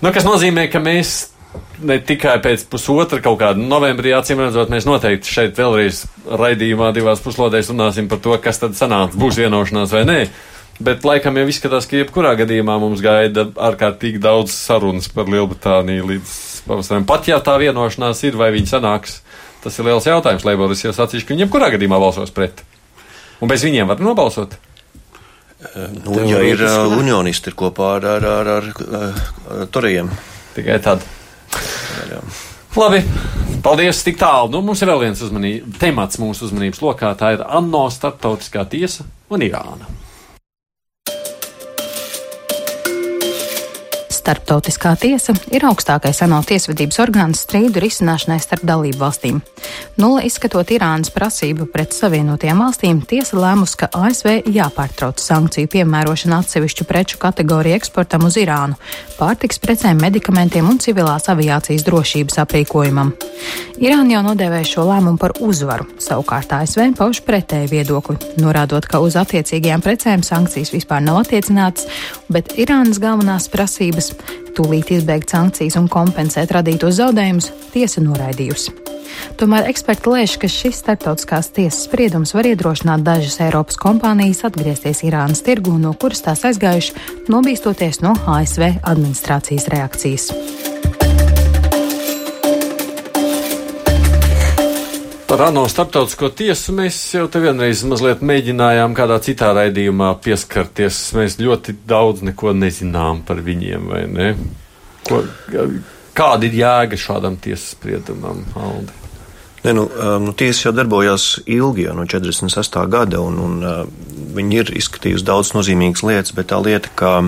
nu, kas nozīmē, ka mēs ne tikai pēc pusotra kaut kāda novembrī, acīm redzot, mēs noteikti šeit vēlreiz raidījumā divās puslodēs runāsim par to, kas tad sanāca, būs vienošanās vai nē. Bet laikam jau izskatās, ka jebkurā gadījumā mums gaida ārkārtīgi daudz sarunas par Lielbritāniju līdz pavasarim. Pat ja tā vienošanās ir, vai viņi sanāks, tas ir liels jautājums. Leiboris jau sacīja, ka viņi jebkurā gadījumā balsos pret. Un bez viņiem var nobalsot. Nu, ja ir uh, unionisti ir kopā ar, ar, ar, ar, ar toriem. Tikai tad. Jā. Labi, paldies tik tālu. Nu, mums ir vēl viens uzmanība, temats mūsu uzmanības lokā. Tā ir ANO starptautiskā tiesa un Irāna. Starptautiskā tiesa ir augstākais ANO tiesvedības orgāns strīdu risināšanai starp dalību valstīm. Nulle izskatot Irānas prasību pret Savienotajām valstīm, tiesa lēmus, ka ASV jāpārtrauc sankciju piemērošana atsevišķu preču kategoriju eksportam uz Irānu, pārtiks precēm, medikamentiem un civilās aviācijas drošības aprīkojumam. Irāna jau nodēvēja šo lēmumu par uzvaru, savukārt ASV pauž pretēju viedokli, norādot, ka uz attiecīgajām precēm sankcijas vispār nav attiecinātas, bet Irānas galvenās prasības tūlīt izbeigt sankcijas un kompensēt radītos zaudējumus, tiesa noraidījusi. Tomēr eksperti lēš, ka šis starptautiskās tiesas spriedums var iedrošināt dažas Eiropas kompānijas atgriezties Irānas tirgū, no kuras tās aizgājuši, nobīstoties no ASV administrācijas reakcijas. Par ANO starptautisko tiesu mēs jau te vienreiz mazliet mēģinājām kādā citā raidījumā pieskarties. Mēs ļoti daudz neko nezinām par viņiem, vai ne? Ko, kāda ir jēga šādam tiesas spriedumam, Aldi? Ne, nu, nu, tiesa jau darbojās ilgi, jau no 48. gada, un, un viņi ir izskatījusi daudz nozīmīgas lietas, bet tā lieta, ka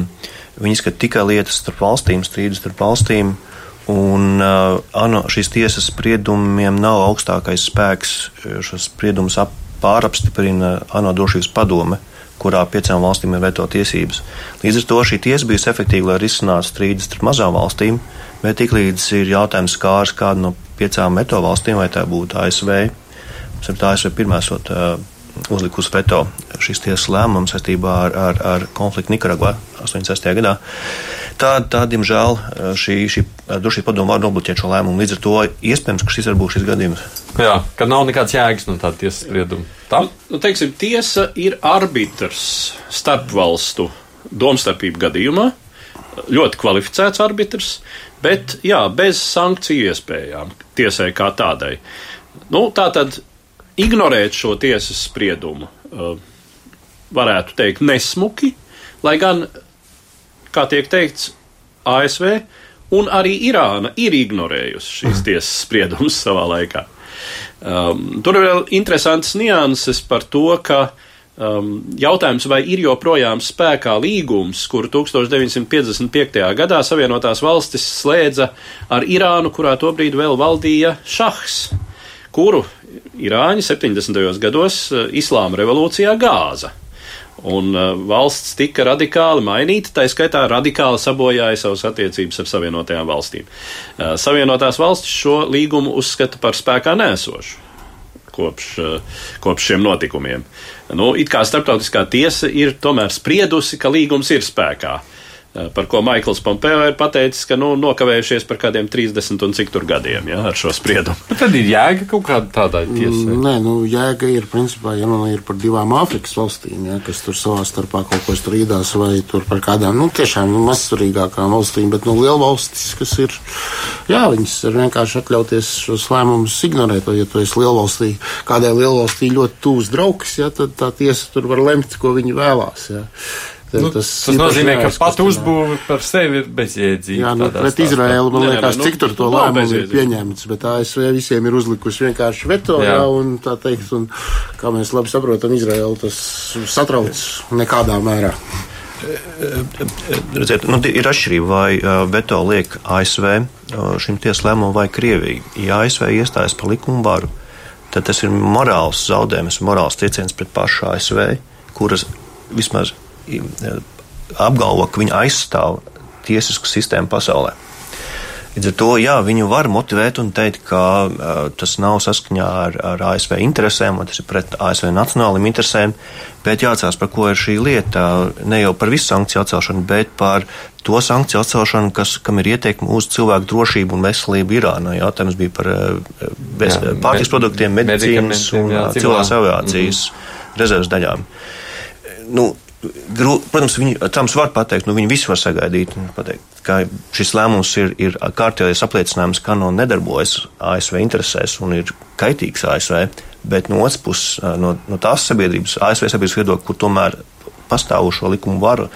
viņi izskata tikai lietas starp valstīm, strīdus starp valstīm, uh, Un uh, ANO šīs tiesas spriedumiem nav augstākais spēks. Šos spriedumus pārapstiprina ANO drošības padome, kurā piecām valstīm ir veto tiesības. Līdz ar to šī tiesa bijusi efektīva, lai risinātu strīdus starp mazām valstīm, bet tiklīdz ir jautājums skārs kādu no piecām veto valstīm, vai tā būtu ASV, mums ir tā ASV pirmā sot uh, uzlikusi veto šīs tiesas lēmumu saistībā ar, ar, ar konfliktu Nikaragvā 86. gadā. Tā, tā diemžēl, šī, šī drošības padoma var nobloķēt šo lēmumu. Līdz ar to iespējams, ka šis var būt šis gadījums. Jā, ka nav nekāds jēgas no tāda tiesas sprieduma. Tā? Nu, nu, teiksim, tiesa ir arbitrs starpvalstu domstarpību gadījumā. Ļoti kvalificēts arbitrs, bet jā, bez sankciju iespējām tiesai kā tādai. Nu, tā tad ignorēt šo tiesas spriedumu uh, varētu teikt nesmuki, lai gan, kā tiek teikts, ASV un arī Irāna ir ignorējusi šīs mhm. tiesas spriedumus savā laikā. Um, tur ir vēl interesants nianses par to, ka um, jautājums, vai ir joprojām spēkā līgums, kuru 1955. gadā Savienotās valstis slēdza ar Irānu, kurā tobrīd vēl valdīja šahs, kuru Irāņi 70. gados eh, Islāma revolūcijā gāza. Un uh, valsts tika radikāli mainīta, tā skaitā radikāli sabojāja savas attiecības ar Savienotajām valstīm. Uh, Savienotās valstis šo līgumu uzskata par spēkā nēsošu kopš, uh, kopš šiem notikumiem. Nu, it kā starptautiskā tiesa ir tomēr spriedusi, ka līgums ir spēkā. Eh, par ko Maikls Pompeo ir pateicis, ka nu, nokavējušies par kādiem 30 un cik tur gadiem ja, ar šo spriedumu. Bet tad ir jēga kaut kāda tādā tiesā. Mm, nē, nu, jēga ir principā, ja man ir par divām Āfrikas valstīm, ja, kas tur savā starpā kaut ko strīdās, vai tur par kādām, nu, tiešām nu, mazsvarīgākām valstīm, bet, nu, liela valstis, kas ir, jā, viņas ir vienkārši atļauties šos lēmumus ignorēt, ja tu esi lielvalstī, kādai lielvalstī ļoti tūs draugs, ja, tad tā tiesa tur var lemt, ko viņi vēlās. Ja. Nu, tas, tas nozīmē, ka pat uzbūve par sevi ir bezjēdzīga. Jā, nu, pret Izraēlu man liekas, nu, cik tur to lēmumu ir pieņemts, bet ASV visiem ir uzlikusi vienkārši veto, jā. jā, un tā teikt, un kā mēs labi saprotam, Izraēlu tas satrauc nekādā mērā. Redziet, nu, ir atšķirība, vai veto liek ASV šim tiesu lēmumam vai Krievija. Ja ASV iestājas par likumu varu, tad tas ir morāls zaudējums, morāls trieciens pret pašu ASV, kuras vismaz apgalvo, ka viņi aizstāv tiesisku sistēmu pasaulē. Līdz ar to jā, viņu var motivēt un teikt, ka uh, tas nav saskaņā ar, ar ASV interesēm, vai tas ir pret ASV nacionālajiem interesēm. Bet jāatcerās, par ko ir šī lieta. Ne jau par visu sankciju atcelšanu, bet par to sankciju atcelšanu, kas, kam ir ieteikumi uz cilvēku drošību un veselību Irānā. Jautājums bija par uh, pārtiks produktiem, medicīnas un jā, cilvēks aviācijas mm. rezerves daļām. Nu, Protams, viņi, Trumps var pateikt, nu viņi visi var sagaidīt, pateikt, ka šis lēmums ir, ir kārtējais apliecinājums, ka no nedarbojas ASV interesēs un ir kaitīgs ASV, bet no otras puses, no, no tās sabiedrības, ASV sabiedrības viedokļa, kur tomēr pastāvošo likumu varu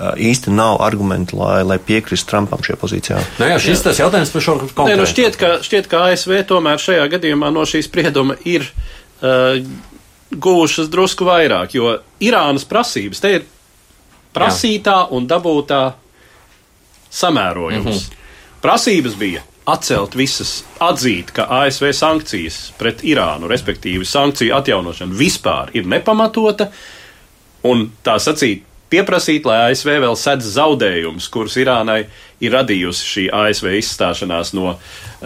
īsti nav argumenti, lai, lai piekristu Trumpam šajā pozīcijā. Nu jā, šis jā. tas jautājums par šo konkrētu. Nē, nu šķiet, ka, šķiet, ka ASV tomēr šajā gadījumā no šīs sprieduma ir. Uh, guvušas drusku vairāk, jo Irānas prasības te ir prasītā Jā. un dabūtā samērojums. Mm -hmm. Prasības bija atcelt visas, atzīt, ka ASV sankcijas pret Irānu, respektīvi sankciju atjaunošana vispār ir nepamatota, un tā sacīt, pieprasīt, lai ASV vēl sedz zaudējumus, kurus Irānai ir radījusi šī ASV izstāšanās no uh,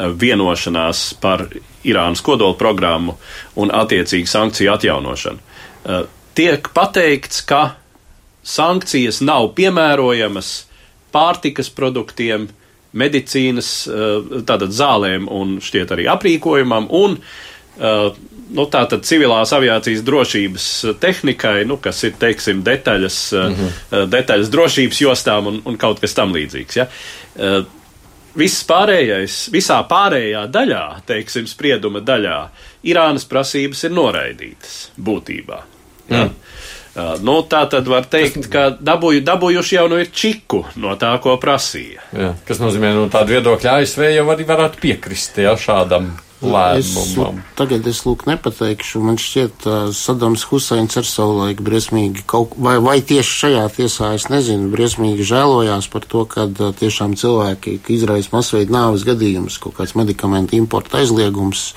vienošanās par Irānas kodola programmu un attiecīgi sankciju atjaunošanu. Uh, tiek pateikts, ka sankcijas nav piemērojamas pārtikas produktiem, medicīnas, uh, tātad zālēm un šķiet arī aprīkojumam un uh, nu, tātad civilās aviācijas drošības tehnikai, nu, kas ir, teiksim, detaļas, mm -hmm. detaļas drošības jostām un, un kaut kas tam līdzīgs. Ja? Viss pārējais, visā pārējā daļā, teiksim, sprieduma daļā, Irānas prasības ir noraidītas būtībā. Ja? Mm. Nu, tā tad var teikt, ka dabūju, dabūjuši jau nu ir čiku no tā, ko prasīja. Jā, kas nozīmē, no tāda viedokļa ASV jau arī varētu piekrist ja, šādam lēmumam. Es, tagad es lūk nepateikšu, man šķiet, Sadams Husains ar savu laiku briesmīgi kaut, vai, vai tieši šajā tiesā, es nezinu, briesmīgi žēlojās par to, ka uh, tiešām cilvēki izraisa masveida nāves gadījumus, kaut kāds medikamentu importa aizliegums,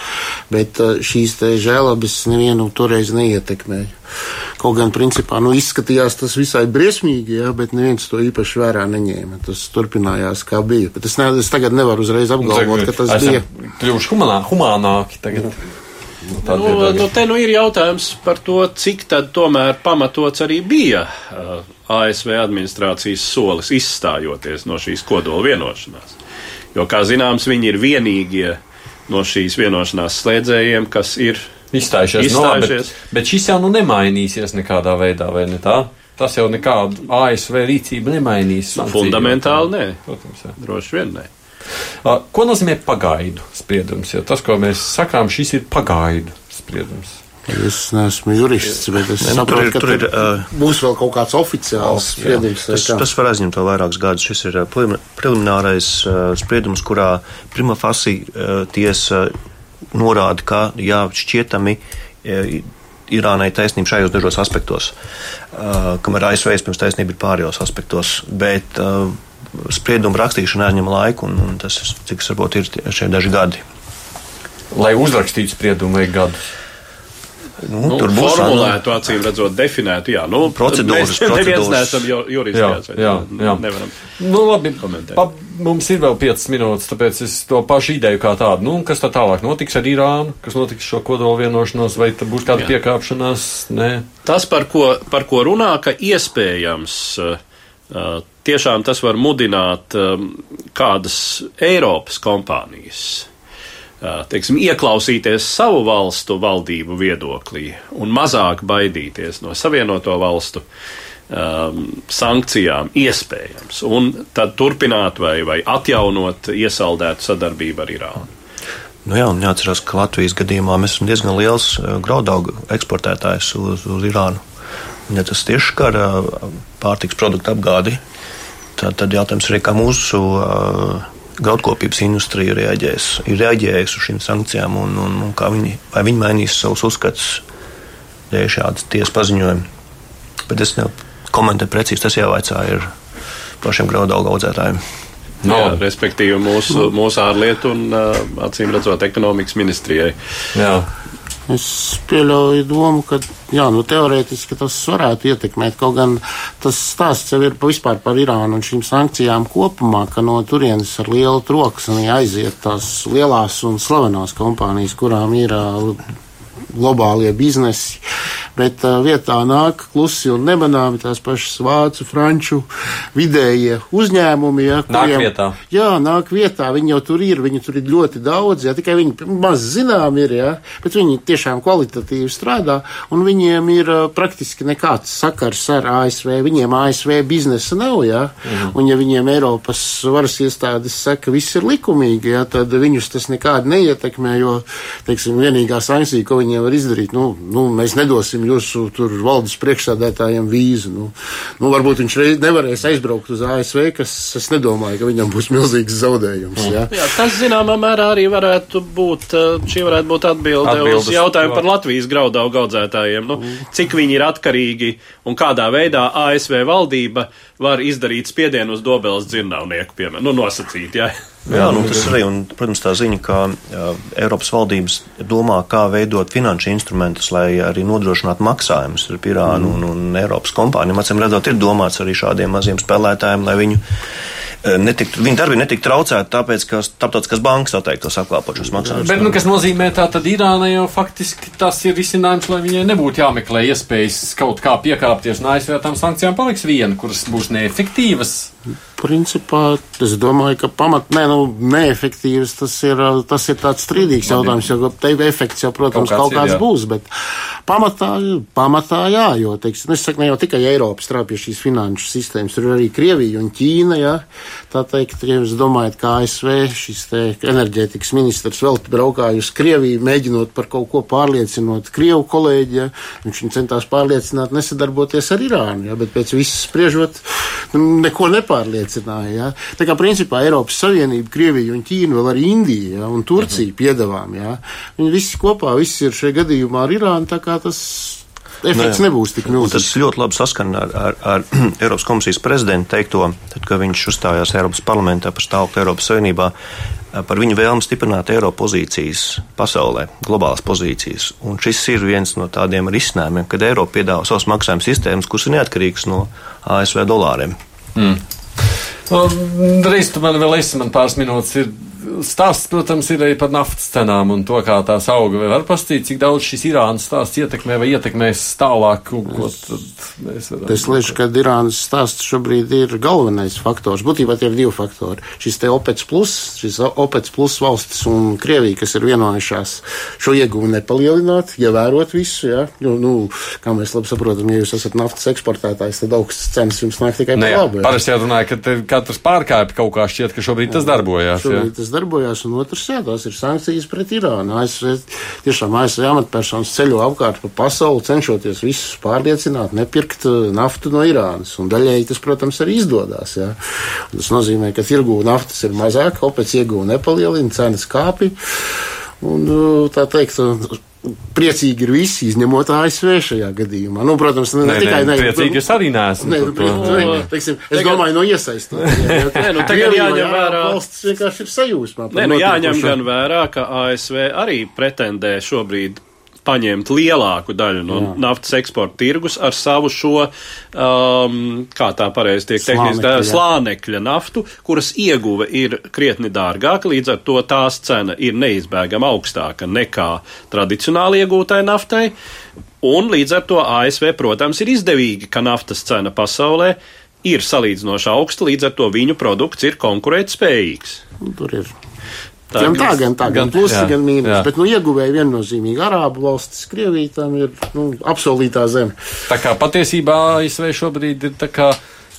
bet uh, šīs te žēlabas nevienu toreiz neietekmēja. Kaut gan, principā, nu, izskatījās tas visai briesmīgi, jā, bet neviens to īpaši vērā neņēma. Tas turpinājās, kā bija. Bet es, ne, es tagad nevaru uzreiz apgalvot, ka tas bija. Kļuvuši humanā, humānāki tagad. Nu, nu, nu, te nu ir jautājums par to, cik tad tomēr pamatots arī bija uh, ASV administrācijas solis izstājoties no šīs kodola vienošanās. Jo, kā zināms, viņi ir vienīgie no šīs vienošanās slēdzējiem, kas ir Izstājušies, Izstājušies. No, bet, bet šis jau nu nemainīsies nekādā veidā, vai ne tā? Tas jau nekādu ASV rīcību nemainīs. Fundamentāli nē. Protams, jā. Droši vien nē. Ko nozīmē pagaidu spriedums? Jo tas, ko mēs sakām, šis ir pagaidu spriedums. Es neesmu jurists, bet es ne, nu, saprotu, tur ir, tur ir, uh, būs vēl kaut kāds oficiāls spriedums. Tas, tas var aizņemt vēl vairākus gadus. Šis ir preliminārais uh, spriedums, kurā prima fasi uh, tiesa norāda, ka jā, šķietami e, Irānai taisnība šajos dažos aspektos, uh, kamēr ASV pirms taisnība ir pārējos aspektos. Bet uh, spriedumu rakstīšana aizņem laiku, un, un tas, cik es saprotu, ir šie daži gadi. Lai uzrakstītu spriedumu, vajag gadus. Nu, nu, tur būs formulētu, acīm redzot, definētu. Jā, nu, procedūras. Mēs neviens neesam juristi. Jā, jā, jā. Nevaram nu, labi, komentēt. Pa, mums ir vēl 5 minūtes, tāpēc es to pašu ideju kā tādu. Nu, kas tā tālāk notiks ar Irānu, kas notiks šo kodolu vienošanos, vai būs kāda jā. piekāpšanās? Nē. Tas, par ko, par ko runā, ka iespējams. Uh, tiešām tas var mudināt um, kādas Eiropas kompānijas teiksim, ieklausīties savu valstu valdību viedoklī un mazāk baidīties no savienoto valstu um, sankcijām, iespējams, un tad turpināt vai, vai atjaunot iesaldētu sadarbību ar Irānu. Nu jā, un jāatcerās, ka Latvijas gadījumā mēs esam diezgan liels graudaugu eksportētājs uz, uz Irānu. Ja tas tieši skar pārtiks produktu apgādi, tad, tad jautājums arī, kā mūsu uh, graudkopības industrija reaģēs, ir reaģējusi uz šīm sankcijām un, un, un kā viņi, vai viņi mainīs savus uzskatus dēļ šādas tiesas paziņojuma. Bet es nekomentēju precīzi, tas jāvaicā ir pašiem graudaugu audzētājiem. No. Jā, respektīvi mūsu, mūsu ārlietu un acīm redzot ekonomikas ministrijai. Jā. Es pieļauju domu, ka jā, nu, teorētiski tas varētu ietekmēt. Kaut gan tas stāsts jau ir vispār par Irānu un šīm sankcijām kopumā, ka no turienes ar lielu troksni aiziet tās lielās un slavenās kompānijas, kurām ir globālie biznesi bet uh, vietā nāk klusi un nemanāmi tās pašas vācu, franču vidējie uzņēmumi. Ja, kuriem, nāk vietā. Jā, nāk vietā. Viņi jau tur ir, viņi tur ir ļoti daudz, ja, tikai viņi maz zinām ir, ja, bet viņi tiešām kvalitatīvi strādā, un viņiem ir uh, praktiski nekāds sakars ar ASV. Viņiem ASV biznesa nav, ja, mhm. un ja viņiem Eiropas varas iestādes saka, viss ir likumīgi, ja, tad viņus tas nekādi neietekmē, jo, teiksim, vienīgā sankcija, ko viņiem var izdarīt, nu, nu mēs nedosim dosim jūsu tur valdes priekšsādētājiem vīzu. Nu, nu, varbūt viņš nevarēs aizbraukt uz ASV, kas es nedomāju, ka viņam būs milzīgs zaudējums. Jā, jā tas zināmā mērā arī varētu būt, eh, šī varētu būt atbilde Atbildes, uz jautājumu par Latvijas graudaugu audzētājiem. Nu, cik viņi ir atkarīgi un kādā veidā ASV valdība var izdarīt spiedienu uz dobeles dzirnavnieku, piemēram, nu, nosacīt, jā. Jā, nu, tas arī, un, protams, tā ziņa, ka jā, Eiropas valdības domā, kā veidot finanšu instrumentus, lai arī nodrošinātu maksājumus ar Irānu mm. un, un Eiropas kompānijām. Acīm redzot, ir domāts arī šādiem maziem spēlētājiem, lai viņu Eh, netiktu, viņa darbi netiktu traucēti, tāpēc, ka starptautiskās bankas atteiktos apkalpot šos maksājumus. Bet, nu, kas nozīmē, tā tad Irāna jau faktiski tas ir risinājums, lai viņai nebūtu jāmeklē iespējas kaut kā piekāpties, un ASV tām sankcijām paliks viena, kuras būs neefektīvas. Principā es domāju, ka pamat, ne, nu, neefektīvs tas ir, tas ir tāds strīdīgs jautājums, jo te efekts jau, protams, kaut kāds, kaut kāds ir, būs, bet pamatā, pamatā jā, jo, teiksim, nu, es saku, ne jau tikai Eiropa strāp pie šīs finanšu sistēmas, tur ir arī Krievija un Ķīna, jā, tā teikt, ja jūs domājat, kā ASV šis te enerģētikas ministrs vēl braukāja uz Krieviju, mēģinot par kaut ko pārliecinot Krievu kolēģi, jā, viņš viņu centās pārliecināt nesadarboties ar Irānu, jā, bet pēc visas spriežot, nu, neko nepārliecināt nepārliecināja. Ja? Tā kā principā Eiropas Savienība, Krievija un Ķīna, vēl arī Indija ja? un Turcija mhm. piedāvām. Ja? Viņi visi kopā, visi ir šajā gadījumā ar Irānu, tā kā tas efekts Nē, nebūs tik milzīgs. Tas ļoti labi saskan ar, ar, ar <clears throat> Eiropas komisijas prezidentu teikto, tad, kad viņš uzstājās Eiropas parlamentā par stāvokli Eiropas Savienībā, par viņu vēlmu stiprināt Eiropas pozīcijas pasaulē, globālas pozīcijas. Un šis ir viens no tādiem risinājumiem, kad Eiropa piedāvā savas maksājuma sistēmas, kuras ir neatkarīgas no ASV dolāriem. Mm. Drīz tu man vēl esi, man pāris minūtes ir stāsts, protams, ir arī par naftas cenām un to, kā tās auga. Vai var pastāstīt, cik daudz šis Irānas stāsts ietekmē vai ietekmēs tālāk? Es lieku, ka Irānas stāsts šobrīd ir galvenais faktors. Būtībā tie ir divi faktori. Šis te OPEC plus, šis OPEC plus valstis un Krievija, kas ir vienojušās šo ieguvu nepalielināt, ievērot visu, jā. Jo, nu, kā mēs labi saprotam, ja jūs esat naftas eksportētājs, tad augstas cenas jums nāk tikai par labu. Parasti jau runāja, ka katrs pārkāpj kaut kā šķiet, ka šobrīd tas darbojās. Šobrīd tas darbojās, un otrs, jā, tās ir sankcijas pret Irānu. ASV, tiešām ASV amatpersonas ceļo apkārt pa pasauli, cenšoties visus pārliecināt, nepirkt uh, naftu no Irānas. Un daļēji tas, protams, arī izdodas. Tas nozīmē, ka tirgū naftas ir mazāk, opēc iegūta nepalielina, cenas kāpj. Un, uh, tā teikt, priecīgi ir visi, izņemot ASV šajā gadījumā. Nu, protams, ne, ne, tikai ne, priecīgi es arī neesmu. Ne, nu, ne, teiksim, es tagad, domāju no iesaistīt. <laughs> Nu, tagad jāņem vērā. Valsts vienkārši ir sajūsmā. Nē, nu, jāņem gan vērā, ka ASV arī pretendē šobrīd paņemt lielāku daļu no Jā. naftas eksporta tirgus ar savu šo, um, kā tā pareizi tiek tehniski, slānekļa naftu, kuras ieguve ir krietni dārgāka, līdz ar to tās cena ir neizbēgama augstāka nekā tradicionāli iegūtai naftai. Un līdz ar to ASV, protams, ir izdevīgi, ka naftas cena pasaulē ir salīdzinoši augsta, līdz ar to viņu produkts ir konkurētspējīgs. Tur ir Tā, gan tā, gan tā, gan, gan plusi, jā, gan mīnus. Bet, nu, ieguvēji viennozīmīgi Arābu valstis, Krievija tam ir nu, apsolītā zeme. Tā kā patiesībā ASV šobrīd ir tā kā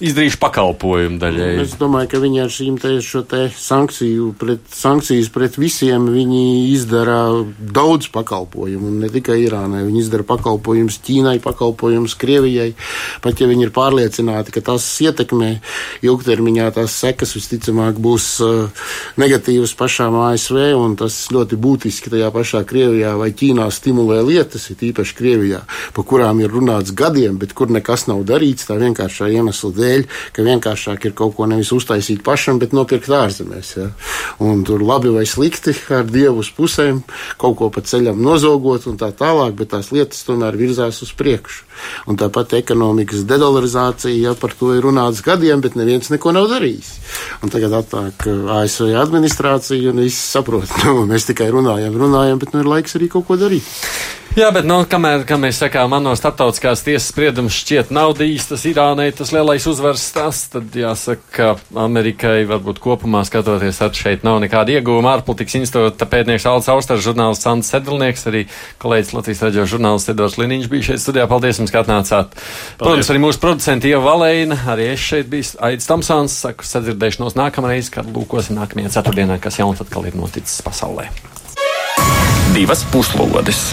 izdarījuši pakalpojumu daļai. Es domāju, ka viņi ar šīm te, te sankciju pret, sankcijas pret visiem viņi izdara daudz pakalpojumu, un ne tikai Irānai. Viņi izdara pakalpojumus Ķīnai, pakalpojumus Krievijai. Pat ja viņi ir pārliecināti, ka tas ietekmē ilgtermiņā, tās sekas visticamāk būs uh, negatīvas pašām ASV, un tas ļoti būtiski tajā pašā Krievijā vai Ķīnā stimulē lietas, ir īpaši Krievijā, pa kurām ir runāts gadiem, bet kur nekas nav darīts, tā vienkāršā iemesla dēļ ka vienkāršāk ir kaut ko nevis uztaisīt pašam, bet nopirkt ārzemēs. Ja? Un tur labi vai slikti ar dievu uz pusēm, kaut ko pa ceļam nozogot un tā tālāk, bet tās lietas tomēr virzās uz priekšu. Un tāpat ekonomikas dedolarizācija, ja par to ir runāts gadiem, bet neviens neko nav darījis. Un tagad atnāk ASV administrācija un viss saprot, <laughs> nu, mēs tikai runājam, runājam, bet nu ir laiks arī kaut ko darīt. Jā, bet, nu, kamēr, kā mēs sakām, man no starptautiskās tiesas spriedums šķiet nav īstas Irānai tas lielais uzvaras stāsts, tad jāsaka, ka Amerikai varbūt kopumā skatoties ar šeit nav nekāda iegūma. Ārpolitikas institūta pētnieks Alts Austars, žurnālists Sants Sedlnieks, arī kolēģis Latvijas raģio žurnālists Edvards Liniņš bija šeit studijā. Paldies jums, ka atnācāt. Paldies. Protams, arī mūsu producenti Ieva Valēna, arī es šeit biju Aidis Tamsons, saku sadzirdēšanos nākamreiz, kad lūkosim nākamajā ceturtdienā, kas jauns atkal ir noticis pasaulē. Divas puslodes!